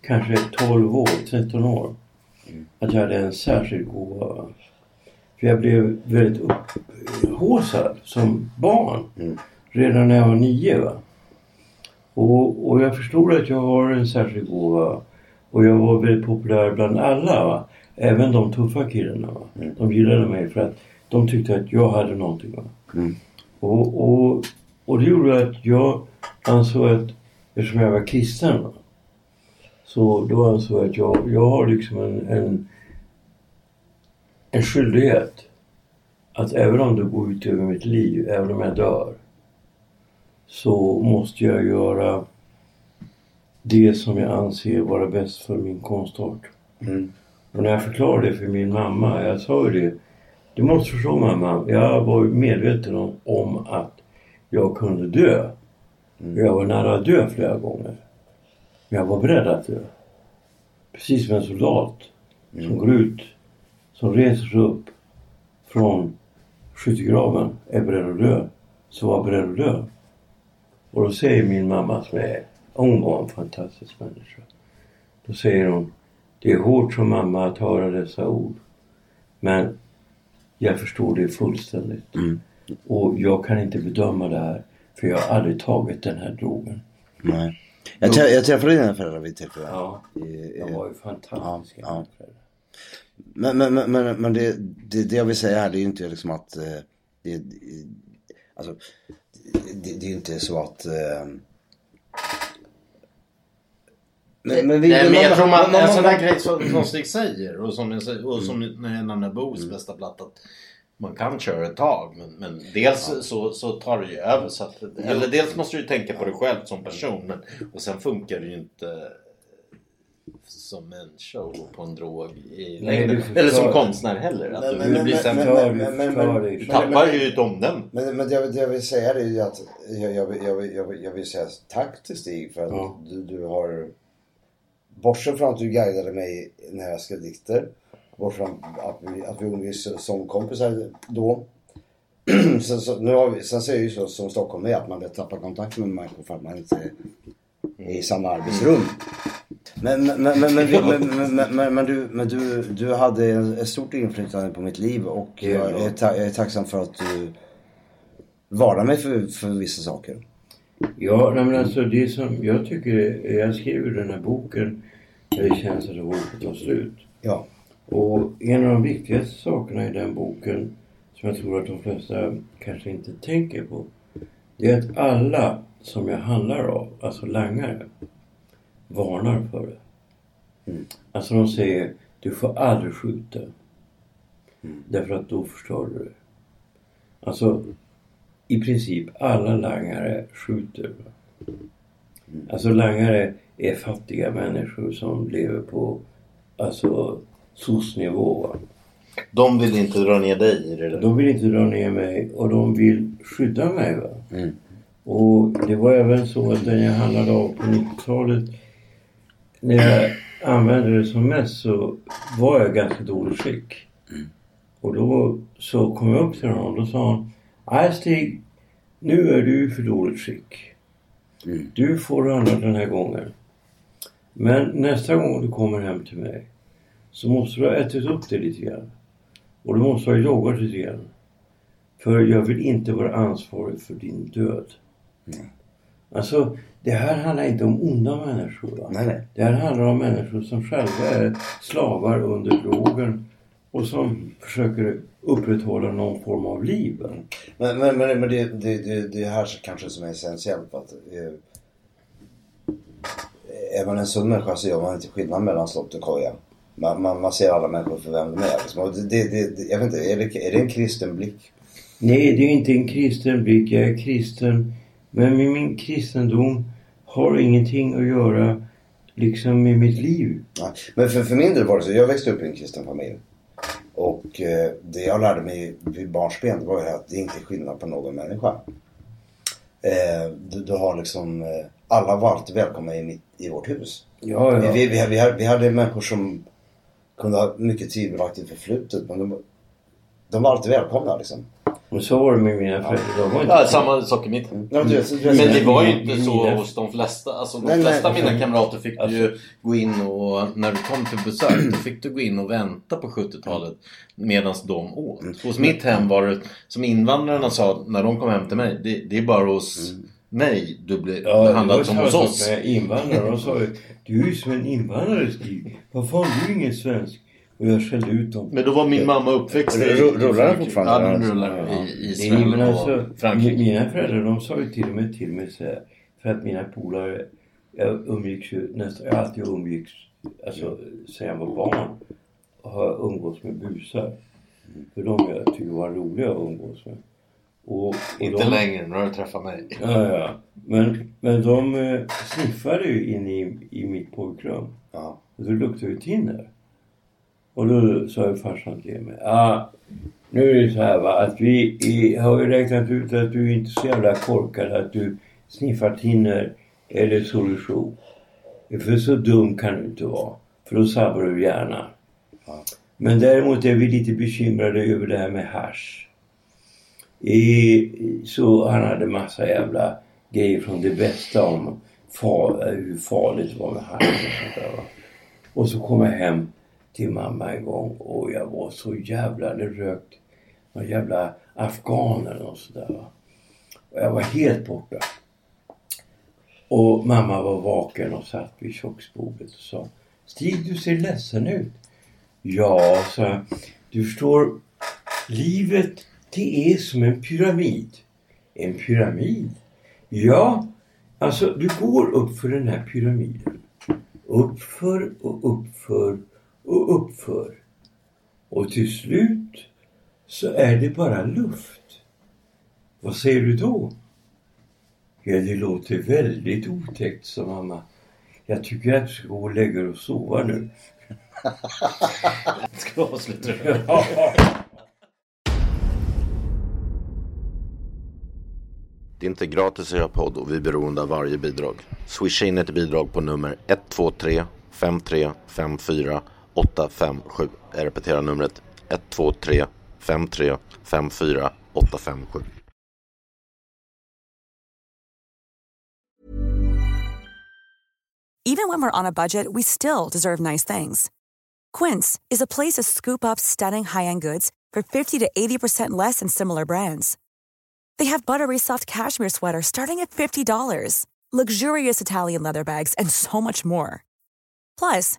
Kanske 12 år, 13 år. Att jag hade en särskild gåva. För jag blev väldigt upphaussad som barn. Redan när jag var nio. Va? Och, och jag förstod att jag har en särskild gåva. Och jag var väldigt populär bland alla. Va? Även de tuffa killarna. Va? De gillade mig för att de tyckte att jag hade någonting. Va? Och, och, och det gjorde att jag ansåg att eftersom jag var kristen. Så då ansåg jag att jag, jag har liksom en, en, en skyldighet. Att även om det går ut över mitt liv, även om jag dör. Så måste jag göra det som jag anser vara bäst för min konstart. Och när jag förklarade det för min mamma, jag sa ju det. Du måste förstå mamma, jag var medveten om, om att jag kunde dö. Jag var nära att dö flera gånger. Men jag var beredd att dö. Precis som en soldat som går ut, som reser sig upp från skyttegraven, är beredd att dö. Så var jag beredd att dö. Och då säger min mamma som är, hon var en fantastisk människa. Då säger hon, det är hårt som mamma att höra dessa ord. Men jag förstår det fullständigt. Och jag kan inte bedöma det här. För jag har aldrig tagit den här drogen. Nej. Jag, trä, jag träffade dina föräldrar vid ett tillfälle. Ja, de var ju fantastiska. Ja, ja. Men, men, men, men, det, det, det jag vill säga här det är ju inte liksom att... eh, Det, det, alltså, det, det är ju inte så att... Men, men, vi, Nej, men jag tror man, man- en sån där grej som, som Stig säger och som, jag, säger- och som när jag nämner Boos bästa platta. att Man kan köra ett tag men, men dels så, så tar det ju över. Så att, eller dels måste du tänka på dig själv som person. Men, och sen funkar det ju inte som människa att gå på en drog i Nej, längden. Eller som konstnär heller. Att Men- du, men- du blir men- men- men- men- dig. Du tappar ju ett omdöme. Men, men det, jag, det jag vill säga det är ju att jag, jag, vill- jag, jag, jag vill säga tack till Stig för att Ja. du, du har... Bortsett från att du guidade mig när jag skrev dikter. Bortsett från att vi, att vi umgicks som kompisar då. så, så, nu har vi, sen så är det ju så som Stockholm är att man lätt tappar kontakten med människor för att man inte är i samma arbetsrum. Men, men, men, men, vi- men, men, men, men, men, du, men du, du hade ett stort inflytande på mitt liv och jag är, ta, jag är tacksam för att du varnar mig för, för vissa saker. Ja, men alltså det som jag tycker, jag skrev ju den här boken det känns att det håller på att ta slut. Ja. Och en av de viktigaste sakerna i den boken som jag tror att de flesta kanske inte tänker på. Det är att alla som jag handlar av, alltså langare, varnar för det. Alltså de säger, du får aldrig skjuta. Därför att då förstör du det. Alltså i princip alla langare skjuter. va. Alltså langare är fattiga människor som lever på alltså SOS-nivå. va. De vill inte dra ner dig i det där. De vill inte dra ner mig och de vill skydda mig. Va? Och det var även så att den jag handlade av på 90-talet när jag använde det som mest så var jag ganska dåligt skick. Och då så kom jag upp till honom och då sa han Nej Stig, nu är du för dåligt skick. Du får handla den här gången. Men nästa gång du kommer hem till mig så måste du ha ätit upp det lite grann. Och du måste ha joggat lite grann. För jag vill inte vara ansvarig för din död. Alltså, det här handlar inte om onda människor. Va? Nej, nej. Det här handlar om människor som själva är slavar under drogen och som försöker upprätthålla någon form av liv. Men, men, men, men det, det, det, det här kanske som är essentiellt. Att, eh, är man en sund människa så gör man inte skillnad mellan slott och koja. man, man, man ser alla människor för vem de är. Liksom. Det, det, det, jag vet inte, är det, är det en kristen blick? Nej, det är inte en kristen blick. Jag är kristen. Men med min kristendom har ingenting att göra liksom med mitt liv. Ja. Men för, för min del var det så, jag växte upp i en kristen familj. Och eh, det jag lärde mig vid barnsben var ju att det inte är skillnad på någon människa. Eh, du, du har liksom, eh, alla var alltid välkomna i, mitt, i vårt hus. Ja, ja. Vi, vi, vi, hade, vi hade människor som kunde ha mycket tvivelaktigt förflutet men de, de var alltid välkomna liksom. Men så var det med mina föräldrar. Ja, samma sak i mitt vet- Men det var ju inte så hos de flesta. Alltså de Nej, flesta av mina kamrater fick du ju Alltså- gå in och när du kom till besök då fick du gå in och vänta på 70-talet medan de åt. Mm. Hos mitt hem var det som invandrarna sa när de kom hem till mig. Det, det är bara hos Mm. mig du blir Ja, behandlad som hos oss. invandrare. De sa ju, du är ju som en invandrare Stig. Vad fan, du är ingen svensk. Och jag skällde ut dem. Men då var min mamma uppväxt i, Ru- rullar den fortfarande? Ja, den rullar Ja. i Israel men alltså, och Frankrike. Mina föräldrar de sa ju till och med till mig så här, För att mina polare, jag umgicks ju nästan, jag har alltid umgicks, alltså sen jag var barn, har umgås med busar. För de jag tycker var roliga att umgås med. Och, och Inte de, längre, nu har du träffat mig. Ja, ja. Men, men de eh, sniffade ju in i, i mitt pojkrum. Ja. Och då luktade ju tin där. Och då sa farsan till mig. Ja, nu är det så här va att vi i, har ju räknat ut att du är inte så jävla korkad att du sniffar tinner eller solution. För så dum kan du inte vara. För då sabbar du hjärnan. Men däremot är vi lite bekymrade över det här med hasch. I, så han hade massa jävla grejer från det bästa om far, hur farligt det var med hasch och sånt där va. Och så kom jag hem till mamma en gång och jag var så jävla, det rökt någon jävla afghan eller något sådär. Och jag var helt borta. Och mamma var vaken och satt vid köksbordet och sa Stig du ser ledsen ut. Ja, sa jag. Du förstår, livet det är som en pyramid. En pyramid? Ja, alltså du går upp för den här pyramiden. Uppför och uppför och uppför. Och till slut så är det bara luft. Vad säger du då? Ja, det låter väldigt otäckt, sa mamma. Jag tycker att du ska gå och lägga dig och sova nu. Ska vi avsluta det? Det är inte gratis att göra podd och vi är beroende av varje bidrag. Swisha in ett bidrag på nummer 123 53 54 857. Jag repeterar numret 123 53 54 857. Even when we're on a budget, we still deserve nice things. Quince is a place to scoop up stunning high-end goods for 50 to 80% less than similar brands. They have buttery soft cashmere sweaters starting at $50, luxurious Italian leather bags, and so much more. Plus,